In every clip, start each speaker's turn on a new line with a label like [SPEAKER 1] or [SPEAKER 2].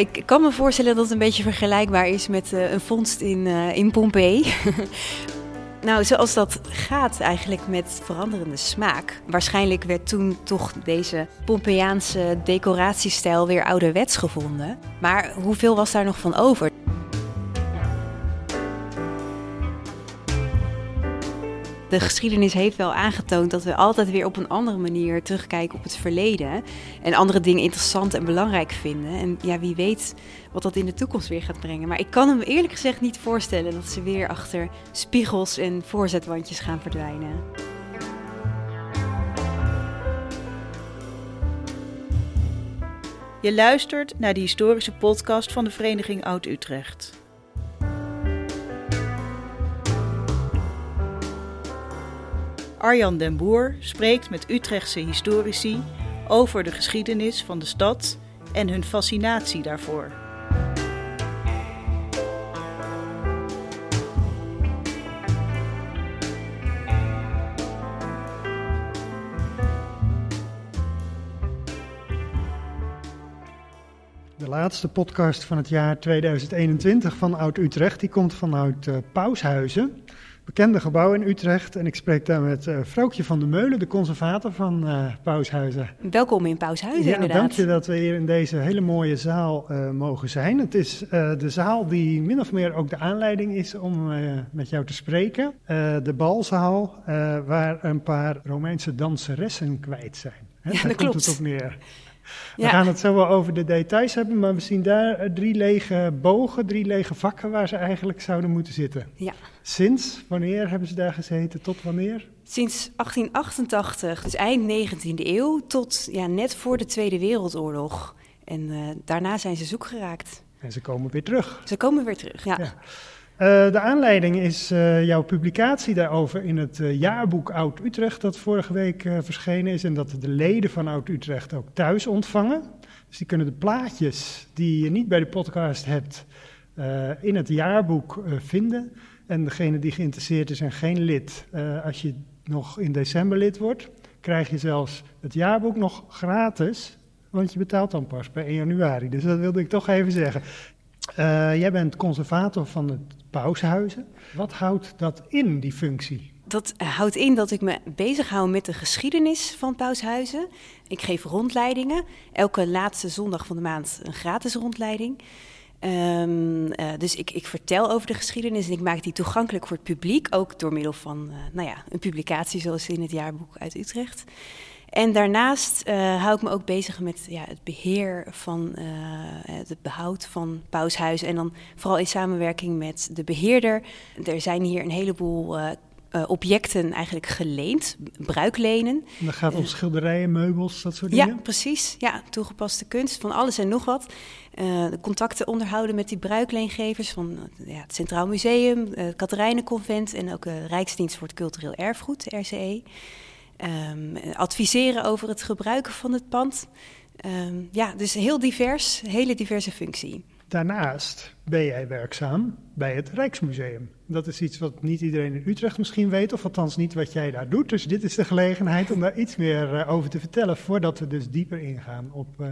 [SPEAKER 1] Ik kan me voorstellen dat het een beetje vergelijkbaar is met uh, een vondst in, uh, in Pompeii. nou, zoals dat gaat eigenlijk met veranderende smaak. Waarschijnlijk werd toen toch deze Pompeiaanse decoratiestijl weer ouderwets gevonden. Maar hoeveel was daar nog van over? De geschiedenis heeft wel aangetoond dat we altijd weer op een andere manier terugkijken op het verleden. En andere dingen interessant en belangrijk vinden. En ja, wie weet wat dat in de toekomst weer gaat brengen. Maar ik kan me eerlijk gezegd niet voorstellen dat ze weer achter spiegels en voorzetwandjes gaan verdwijnen.
[SPEAKER 2] Je luistert naar de historische podcast van de Vereniging Oud-Utrecht. Arjan den Boer spreekt met Utrechtse historici over de geschiedenis van de stad en hun fascinatie daarvoor.
[SPEAKER 3] De laatste podcast van het jaar 2021 van Oud Utrecht, die komt vanuit uh, Paushuizen bekende gebouw in Utrecht. En ik spreek daar met uh, Vroukje van der Meulen, de conservator van uh, Paushuizen.
[SPEAKER 1] Welkom in Paushuizen,
[SPEAKER 3] ja,
[SPEAKER 1] inderdaad.
[SPEAKER 3] Dank je dat we hier in deze hele mooie zaal uh, mogen zijn. Het is de zaal die min of meer ook de aanleiding is om met jou te spreken. de balzaal, waar een paar Romeinse danseressen kwijt zijn.
[SPEAKER 1] Hè, ja, dat klopt.
[SPEAKER 3] het op neer. We gaan het zo wel over de details hebben, maar we zien daar drie lege bogen, drie lege vakken waar ze eigenlijk zouden moeten zitten.
[SPEAKER 1] Ja.
[SPEAKER 3] Sinds wanneer hebben ze daar gezeten? Tot wanneer?
[SPEAKER 1] Sinds 1888, dus eind 19e eeuw, tot ja, net voor de Tweede Wereldoorlog. En uh, daarna zijn ze zoek geraakt.
[SPEAKER 3] En ze komen weer terug.
[SPEAKER 1] Ze komen weer terug, ja. ja.
[SPEAKER 3] Uh, de aanleiding is uh, jouw publicatie daarover in het uh, jaarboek Oud Utrecht, dat vorige week verschenen is. En dat de leden van Oud Utrecht ook thuis ontvangen. Dus die kunnen de plaatjes die je niet bij de podcast hebt, in het jaarboek vinden. En degene die geïnteresseerd is en geen lid, als je nog in december lid wordt, krijg je zelfs het jaarboek nog gratis. Want je betaalt dan pas bij 1 januari. Dus dat wilde ik toch even zeggen. jij bent conservator van het Paushuizen. Wat houdt dat in, die functie?
[SPEAKER 1] Dat houdt in dat ik me bezighoud met de geschiedenis van Paushuizen. Ik geef rondleidingen. Elke laatste zondag van de maand een gratis rondleiding. Um, uh, dus ik, ik, vertel over de geschiedenis en ik maak die toegankelijk voor het publiek. Ook door middel van uh, nou ja, een publicatie zoals in het jaarboek uit Utrecht. En daarnaast uh, hou ik me ook bezig met ja, het beheer van uh, het behoud van paushuizen. En dan vooral in samenwerking met de beheerder. Er zijn hier een heleboel uh, objecten eigenlijk geleend, bruiklenen.
[SPEAKER 3] En dat gaat om schilderijen, meubels, dat soort dingen?
[SPEAKER 1] Ja, precies. Ja, toegepaste kunst, van alles en nog wat. de contacten onderhouden met die bruikleengevers van ja, het Centraal Museum, het Katerijnenconvent en ook de Rijksdienst voor het Cultureel Erfgoed, de RCE. Um, adviseren over het gebruiken van het pand. Um, ja, dus heel divers, hele diverse functie.
[SPEAKER 3] Daarnaast ben jij werkzaam bij het Rijksmuseum. Dat is iets wat niet iedereen in Utrecht misschien weet, of althans niet wat jij daar doet. Dus dit is de gelegenheid om daar iets meer uh, over te vertellen, voordat we dus dieper ingaan op, uh,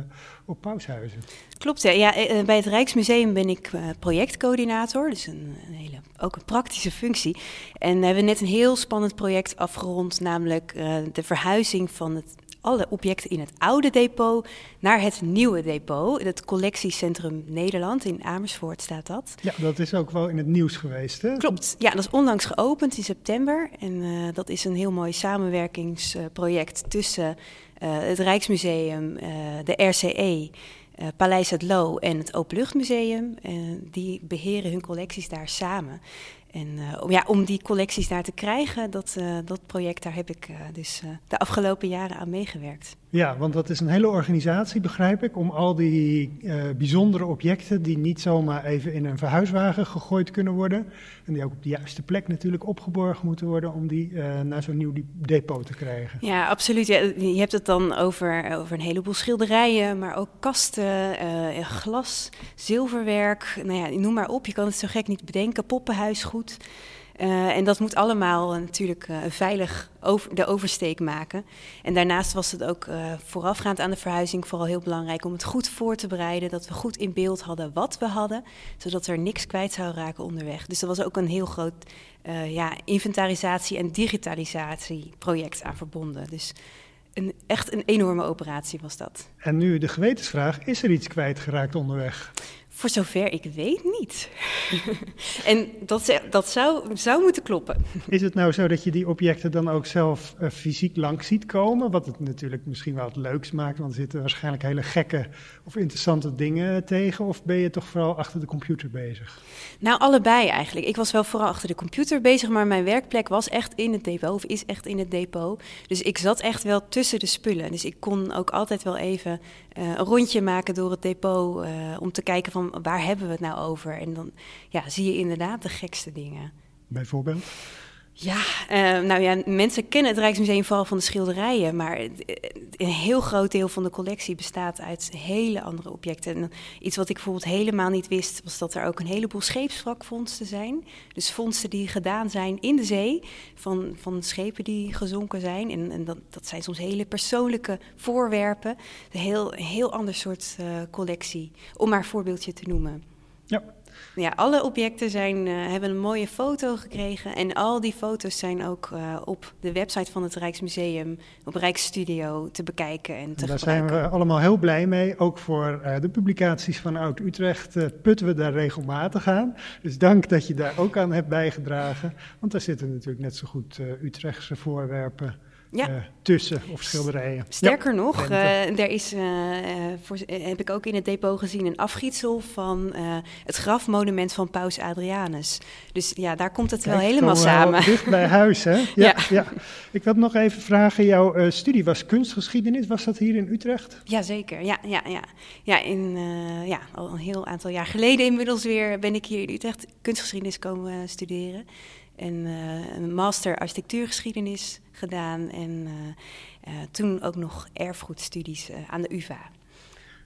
[SPEAKER 3] op Paushuizen.
[SPEAKER 1] Klopt, ja. ja. bij het Rijksmuseum ben ik projectcoördinator, dus een, een, hele, ook een praktische functie. En we hebben net een heel spannend project afgerond, namelijk de verhuizing van het alle objecten in het oude depot naar het nieuwe depot. Het collectiecentrum Nederland in Amersfoort staat dat.
[SPEAKER 3] Ja, dat is ook wel in het nieuws geweest, hè?
[SPEAKER 1] Klopt. Ja, dat is onlangs geopend in september. En uh, dat is een heel mooi samenwerkingsproject tussen uh, het Rijksmuseum, uh, de RCE... Uh, Paleis het Loo en het Openluchtmuseum. Uh, die beheren hun collecties daar samen. En uh, ja, om die collecties daar te krijgen, dat, uh, dat project, daar heb ik uh, dus de afgelopen jaren aan meegewerkt.
[SPEAKER 3] Ja, want dat is een hele organisatie, begrijp ik, om al die bijzondere objecten die niet zomaar even in een verhuiswagen gegooid kunnen worden, en die ook op de juiste plek natuurlijk opgeborgen moeten worden, om die naar zo'n nieuw depot te krijgen.
[SPEAKER 1] Ja, absoluut. Ja, je hebt het dan over, over een heleboel schilderijen, maar ook kasten, glas, zilverwerk, nou ja, noem maar op. Je kan het zo gek niet bedenken, poppenhuisgoed. Uh, en dat moet allemaal uh, natuurlijk uh, veilig over, de oversteek maken. En daarnaast was het ook voorafgaand aan de verhuizing vooral heel belangrijk om het goed voor te bereiden. Dat we goed in beeld hadden wat we hadden, zodat er niks kwijt zou raken onderweg. Dus er was ook een heel groot ja, inventarisatie- en digitalisatieproject aan verbonden. Dus een, echt een enorme operatie was dat.
[SPEAKER 3] En nu de gewetensvraag: is er iets kwijtgeraakt onderweg?
[SPEAKER 1] Voor zover ik weet niet. en dat, dat zou, zou moeten kloppen.
[SPEAKER 3] Is het nou zo dat je die objecten dan ook zelf uh, fysiek langs ziet komen? Wat het natuurlijk misschien wel het leuks maakt, want er zitten waarschijnlijk hele gekke of interessante dingen tegen. Of ben je toch vooral achter de computer bezig?
[SPEAKER 1] Nou, allebei eigenlijk. Ik was wel vooral achter de computer bezig, maar mijn werkplek was echt in het depot, of is echt in het depot. Dus ik zat echt wel tussen de spullen. Dus ik kon ook altijd wel even een rondje maken door het depot uh, om te kijken van waar hebben we het nou over? En dan ja, zie je inderdaad de gekste dingen.
[SPEAKER 3] Bijvoorbeeld?
[SPEAKER 1] Ja, uh, nou ja, mensen kennen het Rijksmuseum vooral van de schilderijen, maar een heel groot deel van de collectie bestaat uit hele andere objecten. En iets wat ik bijvoorbeeld helemaal niet wist, was dat er ook een heleboel scheepswrakvondsten zijn. Dus vondsten die gedaan zijn in de zee, van, van schepen die gezonken zijn. En, en dat, zijn soms hele persoonlijke voorwerpen. Een heel, heel ander soort uh, collectie, om maar een voorbeeldje te noemen.
[SPEAKER 3] Ja,
[SPEAKER 1] ja, alle objecten zijn, uh, hebben een mooie foto gekregen. En al die foto's zijn ook uh, op de website van het Rijksmuseum, op Rijksstudio, te bekijken en te
[SPEAKER 3] Daar
[SPEAKER 1] gebruiken.
[SPEAKER 3] zijn we allemaal heel blij mee. Ook voor uh, de publicaties van Oud-Utrecht putten we daar regelmatig aan. Dus dank dat je daar ook aan hebt bijgedragen. Want daar zitten natuurlijk net zo goed Utrechtse voorwerpen
[SPEAKER 1] ja.
[SPEAKER 3] uh, tussen of schilderijen.
[SPEAKER 1] Sterker ja, nog, uh, er is, uh, voor, heb ik ook in het depot gezien een afgietsel van het grafmonument van Paus Adrianus. Dus ja, daar komt het
[SPEAKER 3] Kijk,
[SPEAKER 1] wel helemaal
[SPEAKER 3] wel
[SPEAKER 1] samen.
[SPEAKER 3] Dicht bij huis, hè? Ja, ja. ja. Ik wil nog even vragen, jouw studie was kunstgeschiedenis. Was dat hier in Utrecht?
[SPEAKER 1] Jazeker, ja, ja, ja. Ja, in, ja, al een heel aantal jaar geleden inmiddels weer ben ik hier in Utrecht kunstgeschiedenis komen studeren. En een master architectuurgeschiedenis gedaan. En uh, uh, toen ook nog erfgoedstudies aan de UvA.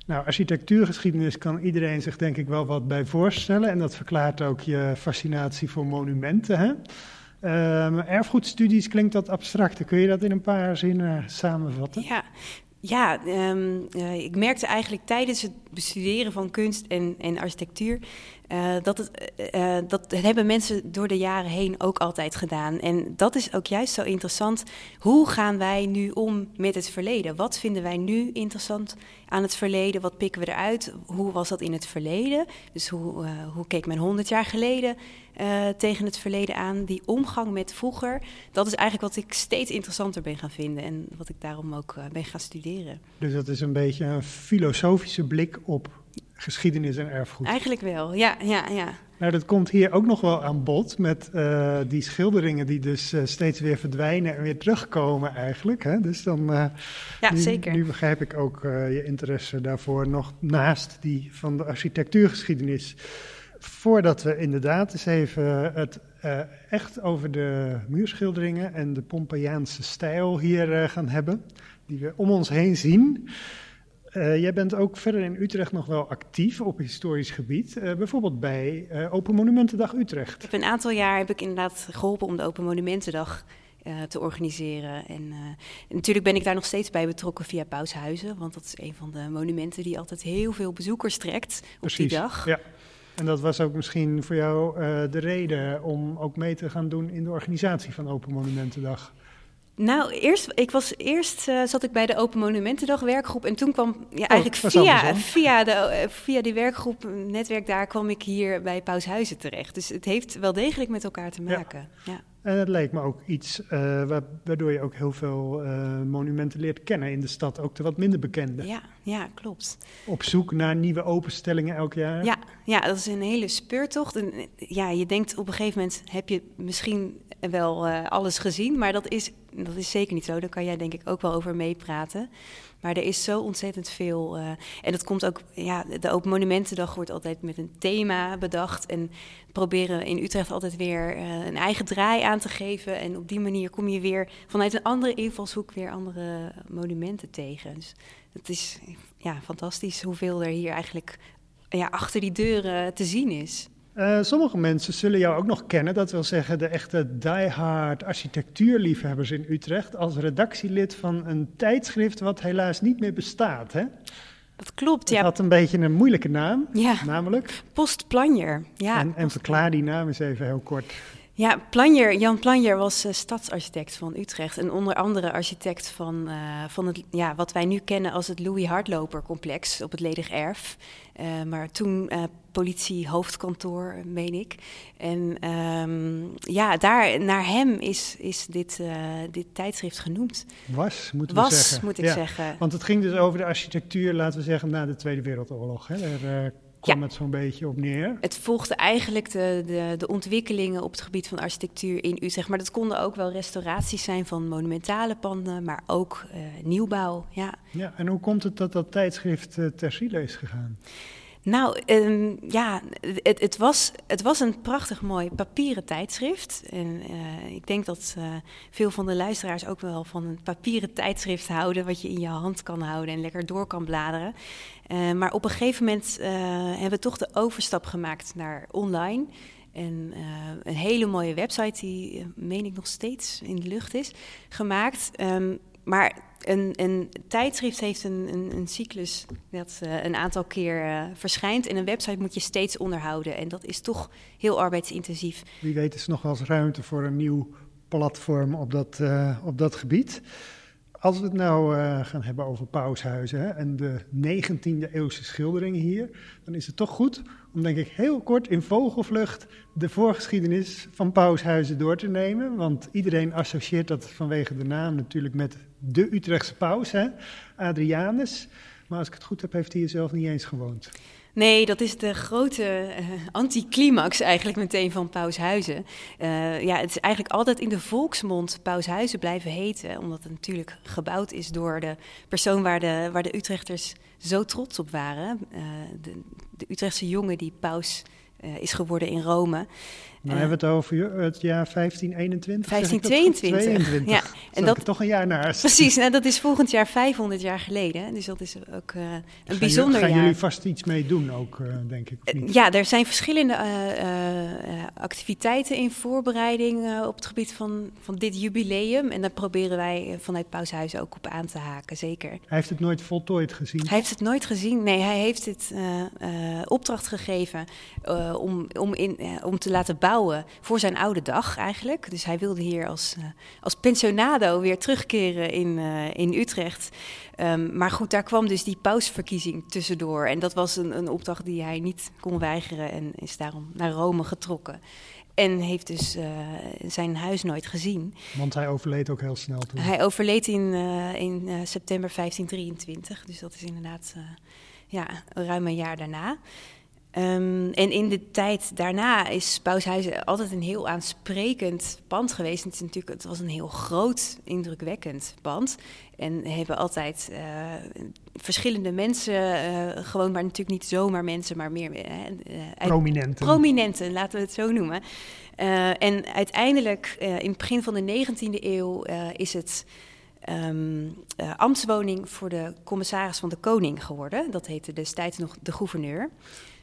[SPEAKER 3] Nou, architectuurgeschiedenis kan iedereen zich denk ik wel wat bij voorstellen. En dat verklaart ook je fascinatie voor monumenten. Hè? Um, erfgoedstudies klinkt dat abstract. Kun je dat in een paar zinnen samenvatten?
[SPEAKER 1] Ja, ja, um, uh, ik merkte eigenlijk tijdens het bestuderen van kunst en, en architectuur uh, dat, het, uh, dat hebben mensen door de jaren heen ook altijd gedaan. En dat is ook juist zo interessant. Hoe gaan wij nu om met het verleden? Wat vinden wij nu interessant aan het verleden? Wat pikken we eruit? Hoe was dat in het verleden? Dus hoe, hoe keek men honderd jaar geleden tegen het verleden aan? Die omgang met vroeger, dat is eigenlijk wat ik steeds interessanter ben gaan vinden. En wat ik daarom ook ben gaan studeren.
[SPEAKER 3] Dus dat is een beetje een filosofische blik op geschiedenis en erfgoed.
[SPEAKER 1] Eigenlijk wel, ja, ja, ja.
[SPEAKER 3] Nou, dat komt hier ook nog wel aan bod met uh, die schilderingen die dus uh, steeds weer verdwijnen en weer terugkomen eigenlijk. Hè? Dus dan, uh,
[SPEAKER 1] ja,
[SPEAKER 3] nu,
[SPEAKER 1] zeker.
[SPEAKER 3] nu begrijp ik ook je interesse daarvoor nog naast die van de architectuurgeschiedenis. Voordat we inderdaad eens even het echt over de muurschilderingen en de Pompeiaanse stijl hier gaan hebben, die we om ons heen zien. Uh, jij bent ook verder in Utrecht nog wel actief op historisch gebied, bijvoorbeeld bij Open Monumentendag Utrecht.
[SPEAKER 1] Een aantal jaar heb ik inderdaad geholpen om de Open Monumentendag te organiseren. En, en, natuurlijk ben ik daar nog steeds bij betrokken via Paushuizen, want dat is een van de monumenten die altijd heel veel bezoekers trekt op
[SPEAKER 3] Precies,
[SPEAKER 1] die dag.
[SPEAKER 3] Ja. En dat was ook misschien voor jou de reden om ook mee te gaan doen in de organisatie van Open Monumentendag.
[SPEAKER 1] Nou, eerst, ik was, eerst uh, zat ik bij de Open Monumentendag werkgroep. En toen kwam ja,
[SPEAKER 3] Oh,
[SPEAKER 1] eigenlijk via, via, de, via die werkgroep, netwerk daar, kwam ik hier bij Paushuizen terecht. Dus het heeft wel degelijk met elkaar te maken. Ja. ja.
[SPEAKER 3] En het lijkt me ook iets uh, waardoor je ook heel veel uh, monumenten leert kennen in de stad, ook de wat minder bekende.
[SPEAKER 1] Ja, ja, klopt.
[SPEAKER 3] Op zoek naar nieuwe openstellingen elk jaar.
[SPEAKER 1] Ja, ja dat is een hele speurtocht. En ja, je denkt op een gegeven moment heb je misschien wel uh, alles gezien, maar dat is, dat is zeker niet zo. Daar kan jij denk ik ook wel over meepraten. Maar er is zo ontzettend veel. Uh, en dat komt ook, ja, de Open Monumentendag wordt altijd met een thema bedacht. En proberen in Utrecht altijd weer uh, een eigen draai aan te geven. En op die manier kom je weer vanuit een andere invalshoek weer andere monumenten tegen. Dus het is ja, fantastisch hoeveel er hier eigenlijk ja, achter die deuren te zien is.
[SPEAKER 3] Uh, sommige mensen zullen jou ook nog kennen, dat wil zeggen de echte diehard architectuurliefhebbers in Utrecht, als redactielid van een tijdschrift wat helaas niet meer bestaat. Hè?
[SPEAKER 1] Dat klopt, ja.
[SPEAKER 3] Het had een beetje een moeilijke naam,
[SPEAKER 1] ja.
[SPEAKER 3] namelijk.
[SPEAKER 1] Postplanjer, ja.
[SPEAKER 3] En, en verklaar die naam eens even heel kort.
[SPEAKER 1] Ja, Planjer, Jan Planjer was uh, stadsarchitect van Utrecht. En onder andere architect van, uh, van het, ja, wat wij nu kennen als het Louis Hardloper complex op het Ledig Erf. Uh, maar toen politie-hoofdkantoor, meen ik. En um, ja, daar, naar hem is, is dit, dit tijdschrift genoemd.
[SPEAKER 3] Was, moeten
[SPEAKER 1] Was,
[SPEAKER 3] we zeggen.
[SPEAKER 1] moet ik
[SPEAKER 3] ja.
[SPEAKER 1] zeggen.
[SPEAKER 3] Want het ging dus over de architectuur, laten we zeggen, na de Tweede Wereldoorlog. Hè? Daar, kwam ja. het zo'n beetje op neer.
[SPEAKER 1] Het volgde eigenlijk de, de, de, ontwikkelingen op het gebied van architectuur in Utrecht. Maar dat konden ook wel restauraties zijn van monumentale panden, maar ook uh, nieuwbouw. Ja.
[SPEAKER 3] ja, en hoe komt het dat dat tijdschrift uh, ter ziele is gegaan?
[SPEAKER 1] Nou, um, ja, het, het, was, het was een prachtig mooi papieren tijdschrift. En uh, ik denk dat uh, veel van de luisteraars ook wel van een papieren tijdschrift houden, wat je in je hand kan houden en lekker door kan bladeren. Uh, maar op een gegeven moment hebben we toch de overstap gemaakt naar online. En een hele mooie website, die meen ik nog steeds in de lucht is, gemaakt. Um, maar een, tijdschrift heeft een, een, een cyclus dat uh, een aantal keer uh, verschijnt. En een website moet je steeds onderhouden. En dat is toch heel arbeidsintensief.
[SPEAKER 3] Wie weet is nog wel eens ruimte voor een nieuw platform op dat, uh, op dat gebied. Als we het nou gaan hebben over paushuizen hè, en de 19e eeuwse schilderingen hier, dan is het toch goed om denk ik heel kort in vogelvlucht de voorgeschiedenis van paushuizen door te nemen. Want iedereen associeert dat vanwege de naam natuurlijk met de Utrechtse paus, hè, Adrianus. Maar als ik het goed heb, heeft hij hier zelf niet eens gewoond.
[SPEAKER 1] Nee, dat is de grote uh, anticlimax eigenlijk meteen van Paushuizen. Uh, ja, het is eigenlijk altijd in de volksmond Paushuizen blijven heten, omdat het natuurlijk gebouwd is door de persoon waar de, waar de Utrechters zo trots op waren. Uh, de, de Utrechtse jongen die paus is geworden in Rome.
[SPEAKER 3] Dan hebben we het over het jaar 1521.
[SPEAKER 1] 1522.
[SPEAKER 3] Ja, en dat is toch een jaar naast.
[SPEAKER 1] Precies, nou, dat is volgend jaar 500 jaar geleden. Dus dat is ook uh, een bijzonder
[SPEAKER 3] jaar.
[SPEAKER 1] Gaan
[SPEAKER 3] jullie vast iets mee doen ook, uh, denk ik? Of niet?
[SPEAKER 1] ja, er zijn verschillende uh, activiteiten in voorbereiding op het gebied van, van dit jubileum. En daar proberen wij vanuit Paushuis ook op aan te haken, zeker. Hij
[SPEAKER 3] heeft het nooit voltooid gezien?
[SPEAKER 1] Hij heeft het nooit gezien. Nee, hij heeft het opdracht gegeven om, om, in, om te laten bouwen voor zijn oude dag eigenlijk. Dus hij wilde hier als, uh, als pensionado weer terugkeren in, uh, in Utrecht. Um, maar goed, daar kwam dus die pausverkiezing tussendoor. En dat was een, een opdracht die hij niet kon weigeren en is daarom naar Rome getrokken. En heeft dus uh, zijn huis nooit gezien.
[SPEAKER 3] Want hij overleed ook heel snel toen.
[SPEAKER 1] Hij overleed in, in september 1523. Dus dat is inderdaad ja, ruim een jaar daarna. Um, en in de tijd daarna is Paushuizen altijd een heel aansprekend pand geweest. Het, is natuurlijk, het was een heel groot, indrukwekkend pand. En hebben altijd uh, verschillende mensen uh, gewoond, maar natuurlijk niet zomaar mensen, maar meer uh,
[SPEAKER 3] prominenten.
[SPEAKER 1] Prominenten, laten we het zo noemen. en uiteindelijk, in het begin van de 19e eeuw, is het um, ambtswoning voor de commissaris van de Koning geworden. Dat heette destijds nog de gouverneur.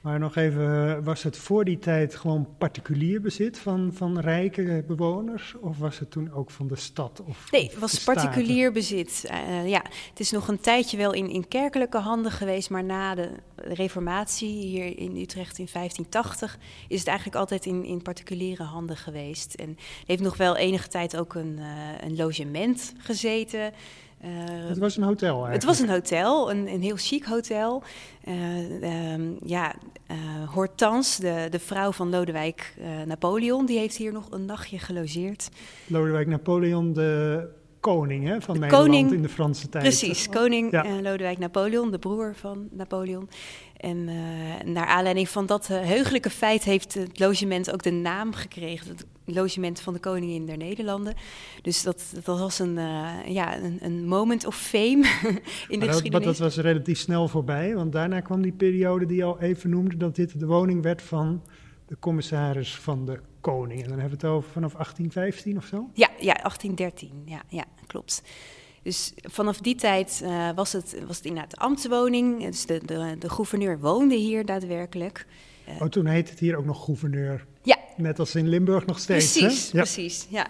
[SPEAKER 3] Maar nog even, was het voor die tijd gewoon particulier bezit van, van rijke bewoners? Of was het toen ook van de stad? Of,
[SPEAKER 1] nee, het was particulier bezit. Uh, ja, het is nog een tijdje wel in, in kerkelijke handen geweest, maar na de reformatie hier in Utrecht in 1580 is het eigenlijk altijd in, in particuliere handen geweest. En heeft nog wel enige tijd ook een, uh, een logement gezeten.
[SPEAKER 3] Uh, het was een hotel eigenlijk.
[SPEAKER 1] Het was een hotel, een, een heel chic hotel. Uh, um, ja, uh, Hortense, de, de vrouw van Lodewijk Napoleon, die heeft hier nog een nachtje gelogeerd.
[SPEAKER 3] Lodewijk Napoleon, de koning hè, van de Nederland koning, in de Franse tijd.
[SPEAKER 1] Precies, koning ja. Lodewijk Napoleon, de broer van Napoleon. En naar aanleiding van dat heugelijke feit heeft het logement ook de naam gekregen. Logement van de koningin der Nederlanden. Dus dat, dat was een, uh, ja, een, een, moment of fame in de
[SPEAKER 3] dat,
[SPEAKER 1] geschiedenis.
[SPEAKER 3] Maar dat was relatief snel voorbij, want daarna kwam die periode die je al even noemde, dat dit de woning werd van de commissaris van de koning. En dan hebben we het over vanaf 1815 of zo?
[SPEAKER 1] Ja, ja 1813, ja, ja klopt. Dus vanaf die tijd uh, was, het, was het inderdaad de ambtswoning. Dus de, de, de gouverneur woonde hier daadwerkelijk.
[SPEAKER 3] oh, toen heette het hier ook nog gouverneur.
[SPEAKER 1] Ja.
[SPEAKER 3] Net als in Limburg nog steeds.
[SPEAKER 1] Precies,
[SPEAKER 3] hè? Ja.
[SPEAKER 1] precies. Ja.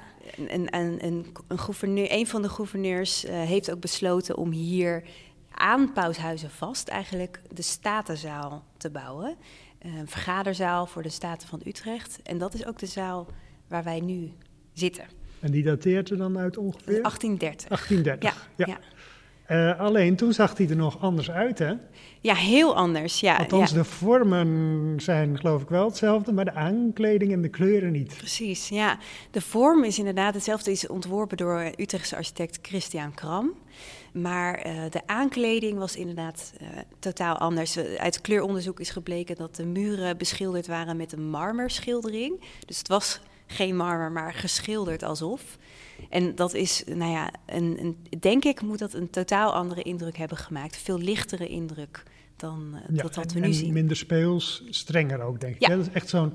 [SPEAKER 1] En, en, en een, gouverneur, een van de gouverneurs uh, heeft ook besloten om hier aan Paushuizen vast eigenlijk de Statenzaal te bouwen. Een vergaderzaal voor de Staten van Utrecht. En dat is ook de zaal waar wij nu zitten.
[SPEAKER 3] En die dateert er dan uit ongeveer?
[SPEAKER 1] 1830.
[SPEAKER 3] 1830,
[SPEAKER 1] ja. ja.
[SPEAKER 3] Uh, alleen toen zag hij er nog anders uit, hè?
[SPEAKER 1] Ja, heel anders. Ja,
[SPEAKER 3] Althans,
[SPEAKER 1] ja.
[SPEAKER 3] de vormen zijn geloof ik wel hetzelfde, maar de aankleding en de kleuren niet.
[SPEAKER 1] Precies, ja. De vorm is inderdaad hetzelfde, is ontworpen door Utrechtse architect Christian Kram. Maar uh, de aankleding was inderdaad uh, totaal anders. Uit kleuronderzoek is gebleken dat de muren beschilderd waren met een marmerschildering. Dus het was geen marmer, maar geschilderd alsof. En dat is, nou ja, een, een, denk ik moet dat een totaal andere indruk hebben gemaakt. Veel lichtere indruk dan uh,
[SPEAKER 3] ja,
[SPEAKER 1] dat
[SPEAKER 3] en,
[SPEAKER 1] we nu
[SPEAKER 3] en
[SPEAKER 1] zien.
[SPEAKER 3] minder speels, strenger ook, denk ik.
[SPEAKER 1] Ja.
[SPEAKER 3] Dat is echt zo'n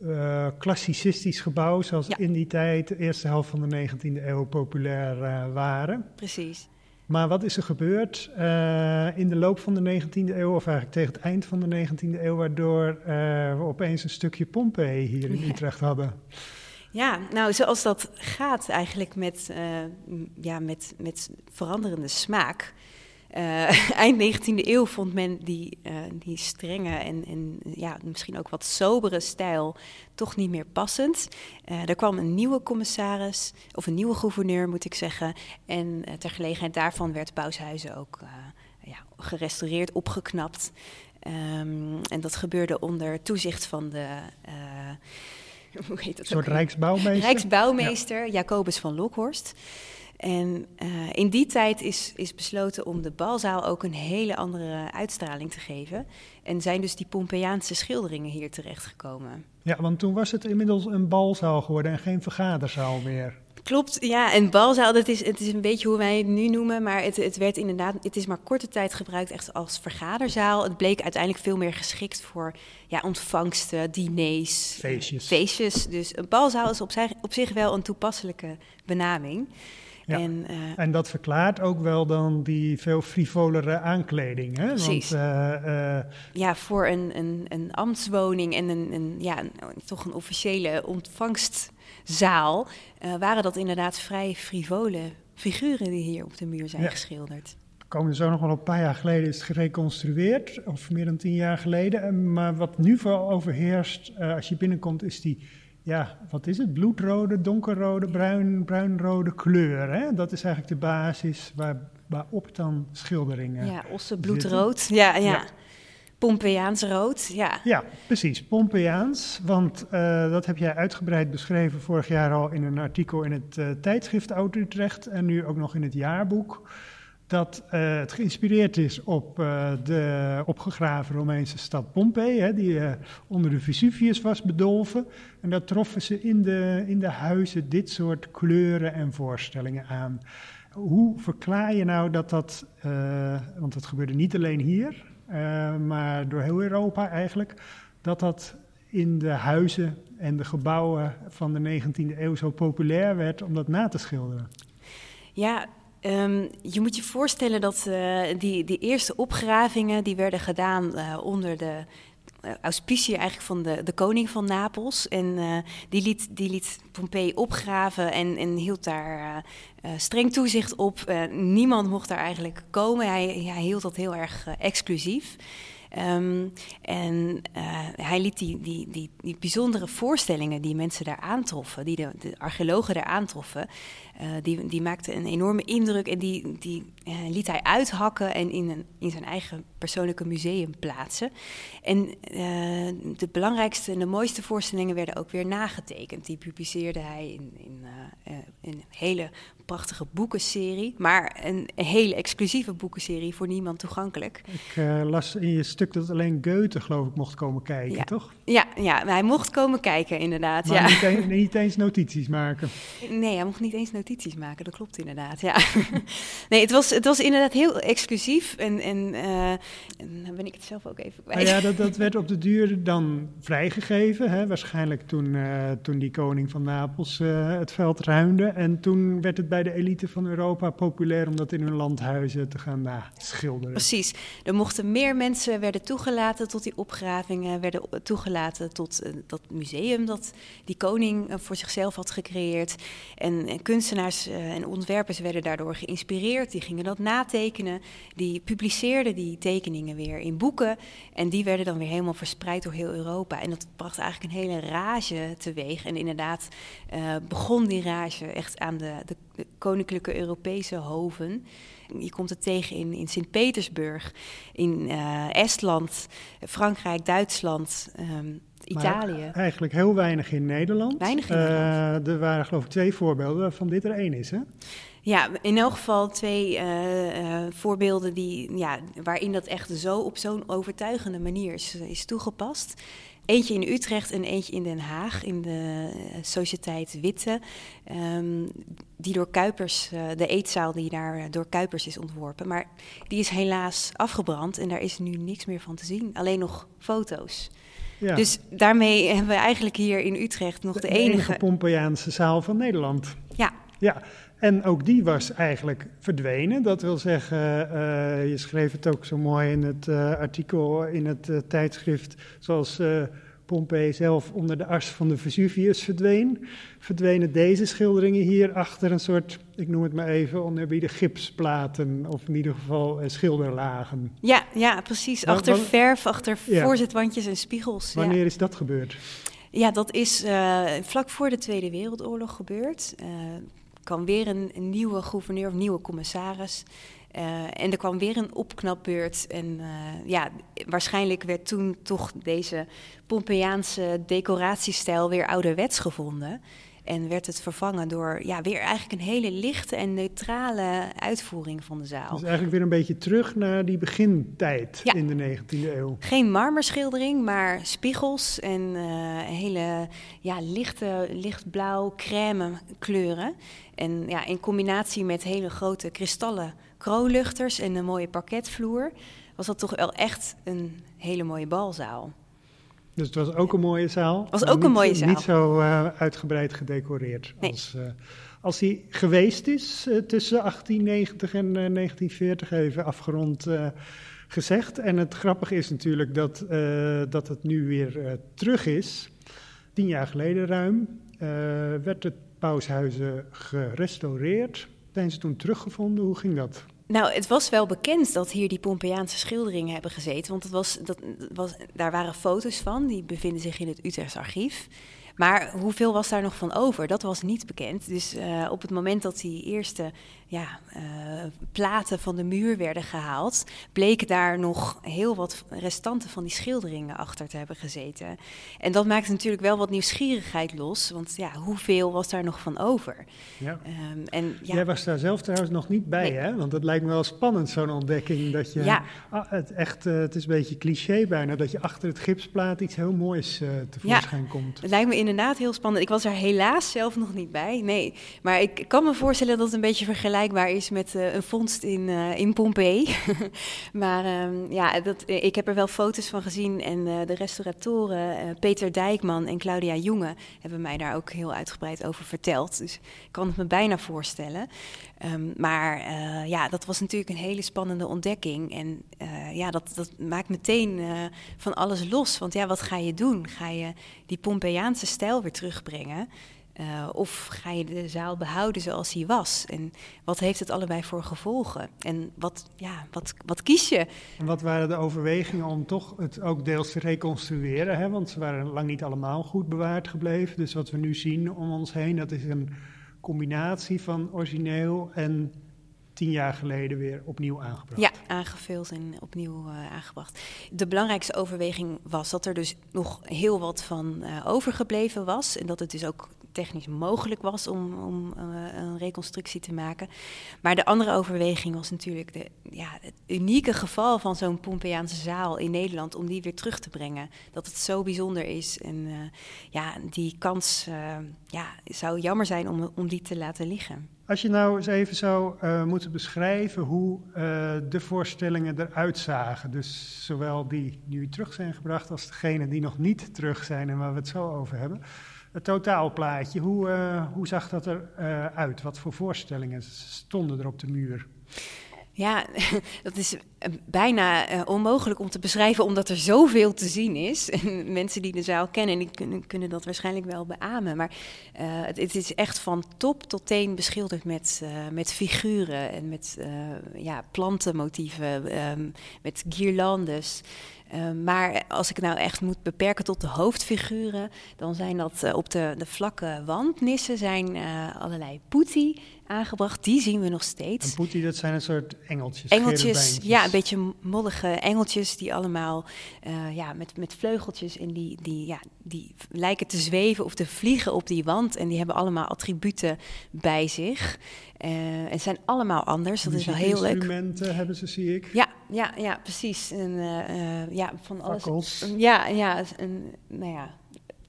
[SPEAKER 3] uh, klassicistisch gebouw, zoals
[SPEAKER 1] Ja.
[SPEAKER 3] in die tijd, de eerste helft van de 19e eeuw, populair uh, waren.
[SPEAKER 1] Precies.
[SPEAKER 3] Maar wat is er gebeurd uh, in de loop van de 19e eeuw, of eigenlijk tegen het eind van de 19e eeuw, waardoor uh, we opeens een stukje Pompeii hier in
[SPEAKER 1] Ja.
[SPEAKER 3] Utrecht hadden?
[SPEAKER 1] Ja, nou, zoals dat gaat eigenlijk met, uh, ja, met, met veranderende smaak. Uh, eind 19e eeuw vond men die, uh, die strenge en, en ja, misschien ook wat sobere stijl toch niet meer passend. Uh, er kwam een nieuwe commissaris, of een nieuwe gouverneur moet ik zeggen. En ter gelegenheid daarvan werd Paushuizen ook ja, gerestaureerd, opgeknapt. Um, en dat gebeurde onder toezicht van de hoe heet dat
[SPEAKER 3] Een soort
[SPEAKER 1] ook?
[SPEAKER 3] Rijksbouwmeester?
[SPEAKER 1] Rijksbouwmeester Jacobus van Lokhorst. En uh, in die tijd is, is besloten om de balzaal ook een hele andere uitstraling te geven. En zijn dus die Pompeiaanse schilderingen hier terechtgekomen.
[SPEAKER 3] Ja, want toen was het inmiddels een balzaal geworden en geen vergaderzaal meer.
[SPEAKER 1] Klopt, ja. En balzaal, dat is, het is een beetje hoe wij het nu noemen, maar het, het werd inderdaad, het is maar korte tijd gebruikt echt als vergaderzaal. Het bleek uiteindelijk veel meer geschikt voor ja, ontvangsten, diners,
[SPEAKER 3] Feestjes.
[SPEAKER 1] feestjes. Dus een balzaal is op op zich wel een toepasselijke benaming.
[SPEAKER 3] Ja.
[SPEAKER 1] En, uh,
[SPEAKER 3] En dat verklaart ook wel dan die veel frivolere aankleding. Hè?
[SPEAKER 1] Precies.
[SPEAKER 3] Want, uh, uh,
[SPEAKER 1] ja, voor een, een, een ambtswoning en een, een, ja, een, toch een officiële ontvangstzaal waren dat inderdaad vrij frivole figuren die hier op de muur zijn
[SPEAKER 3] Ja.
[SPEAKER 1] geschilderd.
[SPEAKER 3] komen zo nog wel een paar jaar geleden is het gereconstrueerd, of meer dan tien jaar geleden. En- Maar wat nu vooral overheerst eh, als je binnenkomt, is die, ja, wat is het? Bloedrode, donkerrode, bruin, bruinrode kleur. Hè? Dat is eigenlijk de basis waar, waarop dan schilderingen.
[SPEAKER 1] Ja, ossenbloedrood. Ja, ja.
[SPEAKER 3] Ja.
[SPEAKER 1] Pompeiaans rood. Ja.
[SPEAKER 3] Ja, precies. Pompeiaans. Want eh, dat heb jij uitgebreid beschreven vorig jaar al in een artikel in het eh, tijdschrift Oud Utrecht. En nu ook nog in het jaarboek. Dat eh, het geïnspireerd is op eh, de opgegraven Romeinse stad Pompeii. Hè, die eh, onder de Vesuvius was bedolven. En daar troffen ze in de, in de huizen dit soort kleuren en voorstellingen aan. Hoe verklaar je nou dat dat, want dat gebeurde niet alleen hier, maar door heel Europa eigenlijk, dat dat in de huizen en de gebouwen van de 19e eeuw zo populair werd om dat na te schilderen?
[SPEAKER 1] Ja, ehm, je moet je voorstellen dat eh, die, die eerste opgravingen die werden gedaan eh, onder de uh, auspiciën eigenlijk van de, de koning van Napels. En eh, die, liet, die liet Pompeii opgraven en, en hield daar eh, eh, streng toezicht op. Eh, niemand mocht daar eigenlijk komen. Hij, hield dat heel erg eh, exclusief. Ehm, en eh, hij liet die, die, die, bijzondere voorstellingen die mensen daar aantroffen, die de archeologen daar aantroffen, eh, die, die maakten een enorme indruk en die, die eh, liet hij uithakken en in, een, in zijn eigen persoonlijke museum plaatsen. En eh, de belangrijkste en de mooiste voorstellingen werden ook weer nagetekend. Die publiceerde hij in, in, in een hele prachtige boekenserie, maar een, een hele exclusieve boekenserie voor niemand toegankelijk.
[SPEAKER 3] Ik las in je stuk dat alleen Goethe, geloof ik, mocht komen kijken,
[SPEAKER 1] Ja.
[SPEAKER 3] toch?
[SPEAKER 1] Ja, ja, hij mocht komen kijken, inderdaad.
[SPEAKER 3] Maar
[SPEAKER 1] ja.
[SPEAKER 3] niet, een- niet eens notities maken.
[SPEAKER 1] Nee, hij mocht niet eens notities maken, dat klopt inderdaad. Ja. nee, het was, het was inderdaad heel exclusief. En, en, uh, en dan ben ik het zelf ook even kwijt.
[SPEAKER 3] Nou ja, dat, dat werd op de duur dan vrijgegeven. Hè? Waarschijnlijk toen, uh, toen die koning van Napels uh, het veld ruimde. En toen werd het bij de elite van Europa populair om dat in hun landhuizen te gaan schilderen.
[SPEAKER 1] Precies. Er mochten meer mensen werden toegelaten tot die opgravingen, werden toegelaten tot dat museum dat die koning voor zichzelf had gecreëerd. En, en kunstenaars en ontwerpers werden daardoor geïnspireerd. Die gingen dat natekenen. Die publiceerden die tekeningen weer in boeken. En die werden dan weer helemaal verspreid door heel Europa. En dat bracht eigenlijk een hele rage teweeg. En inderdaad uh, begon die rage echt aan de, de, koninklijke Europese hoven. Je komt het tegen in, in Sint-Petersburg, in uh, Estland, Frankrijk, Duitsland. Um, Italië.
[SPEAKER 3] Eigenlijk heel weinig in Nederland.
[SPEAKER 1] Weinig in Nederland.
[SPEAKER 3] Uh, er waren geloof ik twee voorbeelden waarvan dit er één is, hè?
[SPEAKER 1] Ja, in elk geval twee uh, uh, voorbeelden die, ja, waarin dat echt zo op zo'n overtuigende manier is, is toegepast. Eentje in Utrecht en eentje in Den Haag, in de Sociëteit Witte. Um, die door Kuipers, uh, de eetzaal die daar door Kuipers is ontworpen. Maar die is helaas afgebrand en daar is nu niks meer van te zien. Alleen nog foto's. Ja. Dus daarmee hebben we eigenlijk hier in Utrecht nog de,
[SPEAKER 3] de
[SPEAKER 1] enige...
[SPEAKER 3] enige Pompeiaanse zaal van Nederland.
[SPEAKER 1] Ja.
[SPEAKER 3] Ja, en ook die was eigenlijk verdwenen. Dat wil zeggen, uh, je schreef het ook zo mooi in het uh, artikel in het uh, tijdschrift, zoals Pompei zelf onder de as van de Vesuvius verdween, verdwenen deze schilderingen hier achter een soort, ik noem het maar even, oneerbiedig gipsplaten, of in ieder geval schilderlagen.
[SPEAKER 1] Ja, ja precies. Achter verf, achter ja. voorzetwandjes en spiegels.
[SPEAKER 3] Wanneer
[SPEAKER 1] ja.
[SPEAKER 3] is dat gebeurd?
[SPEAKER 1] Ja, dat is vlak voor de Tweede Wereldoorlog gebeurd kwam weer een, een, nieuwe gouverneur of nieuwe commissaris. Uh, en er kwam weer een opknapbeurt. En uh, ja, waarschijnlijk werd toen toch deze Pompeiaanse decoratiestijl weer ouderwets gevonden. En werd het vervangen door ja, weer eigenlijk een hele lichte en neutrale uitvoering van de zaal.
[SPEAKER 3] Dus eigenlijk weer een beetje terug naar die begintijd ja. in de 19e eeuw.
[SPEAKER 1] Geen marmerschildering, maar spiegels en uh, hele ja, lichte, lichtblauw, crème kleuren. En ja, in combinatie met hele grote kristallen kroonluchters en een mooie parketvloer... was dat toch wel echt een hele mooie balzaal.
[SPEAKER 3] Dus het was ook een mooie zaal.
[SPEAKER 1] was ook
[SPEAKER 3] niet,
[SPEAKER 1] een mooie zaal.
[SPEAKER 3] Niet zo uh, uitgebreid gedecoreerd
[SPEAKER 1] nee.
[SPEAKER 3] als, uh, als hij geweest is uh, tussen 1890 en 1940, even afgerond gezegd. En het grappige is natuurlijk dat, dat het nu weer terug is. Tien jaar geleden ruim werd het Paushuizen gerestaureerd. Zijn ze toen teruggevonden? Hoe ging dat?
[SPEAKER 1] Nou, het was wel bekend dat hier die Pompeiaanse schilderingen hebben gezeten. Want het was, dat was, daar waren foto's van, die bevinden zich in het Utrechts archief. Maar hoeveel was daar nog van over? Dat was niet bekend. Dus uh, op het moment dat die eerste ja, uh, platen van de muur werden gehaald, bleken daar nog heel wat restanten van die schilderingen achter te hebben gezeten. En dat maakte natuurlijk wel wat nieuwsgierigheid los, want ja, hoeveel was daar nog van over?
[SPEAKER 3] Ja. Um, en, ja. Jij was daar zelf trouwens nog niet bij, nee. hè? Want het lijkt me wel spannend, zo'n ontdekking. Dat je,
[SPEAKER 1] ja.
[SPEAKER 3] ah, het, echt, uh, het is een beetje cliché bijna, dat je achter het gipsplaat iets heel moois uh, tevoorschijn
[SPEAKER 1] ja.
[SPEAKER 3] komt.
[SPEAKER 1] Het lijkt me inderdaad heel spannend. Ik was er helaas zelf nog niet bij, nee. Maar ik kan me voorstellen dat het een beetje vergelijkbaar is met uh, een vondst in, uh, in Pompeii. maar um, ja, dat, ik heb er wel foto's van gezien. En de restauratoren Peter Dijkman en Claudia Jonge hebben mij daar ook heel uitgebreid over verteld. Dus ik kan het me bijna voorstellen. Um, maar ja, dat was natuurlijk een hele spannende ontdekking. En ja, dat, dat maakt meteen van alles los. Want ja, wat ga je doen? Ga je die Pompeiaanse stijl weer terugbrengen? Uh, of ga je de zaal behouden zoals hij was? En wat heeft het allebei voor gevolgen? En wat, ja, wat, wat kies je?
[SPEAKER 3] En wat waren de overwegingen om toch het ook deels te reconstrueren? Hè? Want ze waren lang niet allemaal goed bewaard gebleven. Dus wat we nu zien om ons heen, dat is een combinatie van origineel en tien jaar geleden weer opnieuw aangebracht.
[SPEAKER 1] Ja, aangevuld en opnieuw uh, aangebracht. De belangrijkste overweging was dat er dus nog heel wat van uh, overgebleven was. En dat het dus ook technisch mogelijk was om, om eh, een reconstructie te maken. Maar de andere overweging was natuurlijk de, ja, het unieke geval van zo'n Pompeiaanse zaal in Nederland om die weer terug te brengen. Dat het zo bijzonder is. En uh, ja, die kans uh, ja, zou jammer zijn om, om die te laten liggen.
[SPEAKER 3] Als je nou eens even zou moeten beschrijven hoe de voorstellingen eruit zagen, dus zowel die nu terug zijn gebracht als degene die nog niet terug zijn en waar we het zo over hebben, het totaalplaatje, hoe, uh, hoe zag dat eruit? uit? Wat voor voorstellingen stonden er op de muur?
[SPEAKER 1] Ja, dat is eh, bijna onmogelijk om te beschrijven, omdat er zoveel te zien is. En mensen die de zaal kennen, die kunnen, dat waarschijnlijk wel beamen. Maar het, is echt van top tot teen beschilderd met, met figuren en met ja, plantenmotieven, um, met guirlandes. Uh, maar als ik nou echt moet beperken tot de hoofdfiguren, dan zijn dat uh, op de, de vlakke wandnissen zijn uh, allerlei putti aangebracht. Die zien we nog steeds.
[SPEAKER 3] En putti, dat zijn een soort engeltjes.
[SPEAKER 1] Engeltjes, ja, een beetje mollige engeltjes die allemaal ja, met, met vleugeltjes en die, die, ja, die lijken te zweven of te vliegen op die wand. En die hebben allemaal attributen bij zich. Uh, en zijn allemaal anders. Dat is wel heel leuk.
[SPEAKER 3] Instrumenten hebben ze, zie ik.
[SPEAKER 1] Ja, ja, ja precies. En, uh, ja, van alles.
[SPEAKER 3] Fakkels.
[SPEAKER 1] Ja, ja, en, nou ja,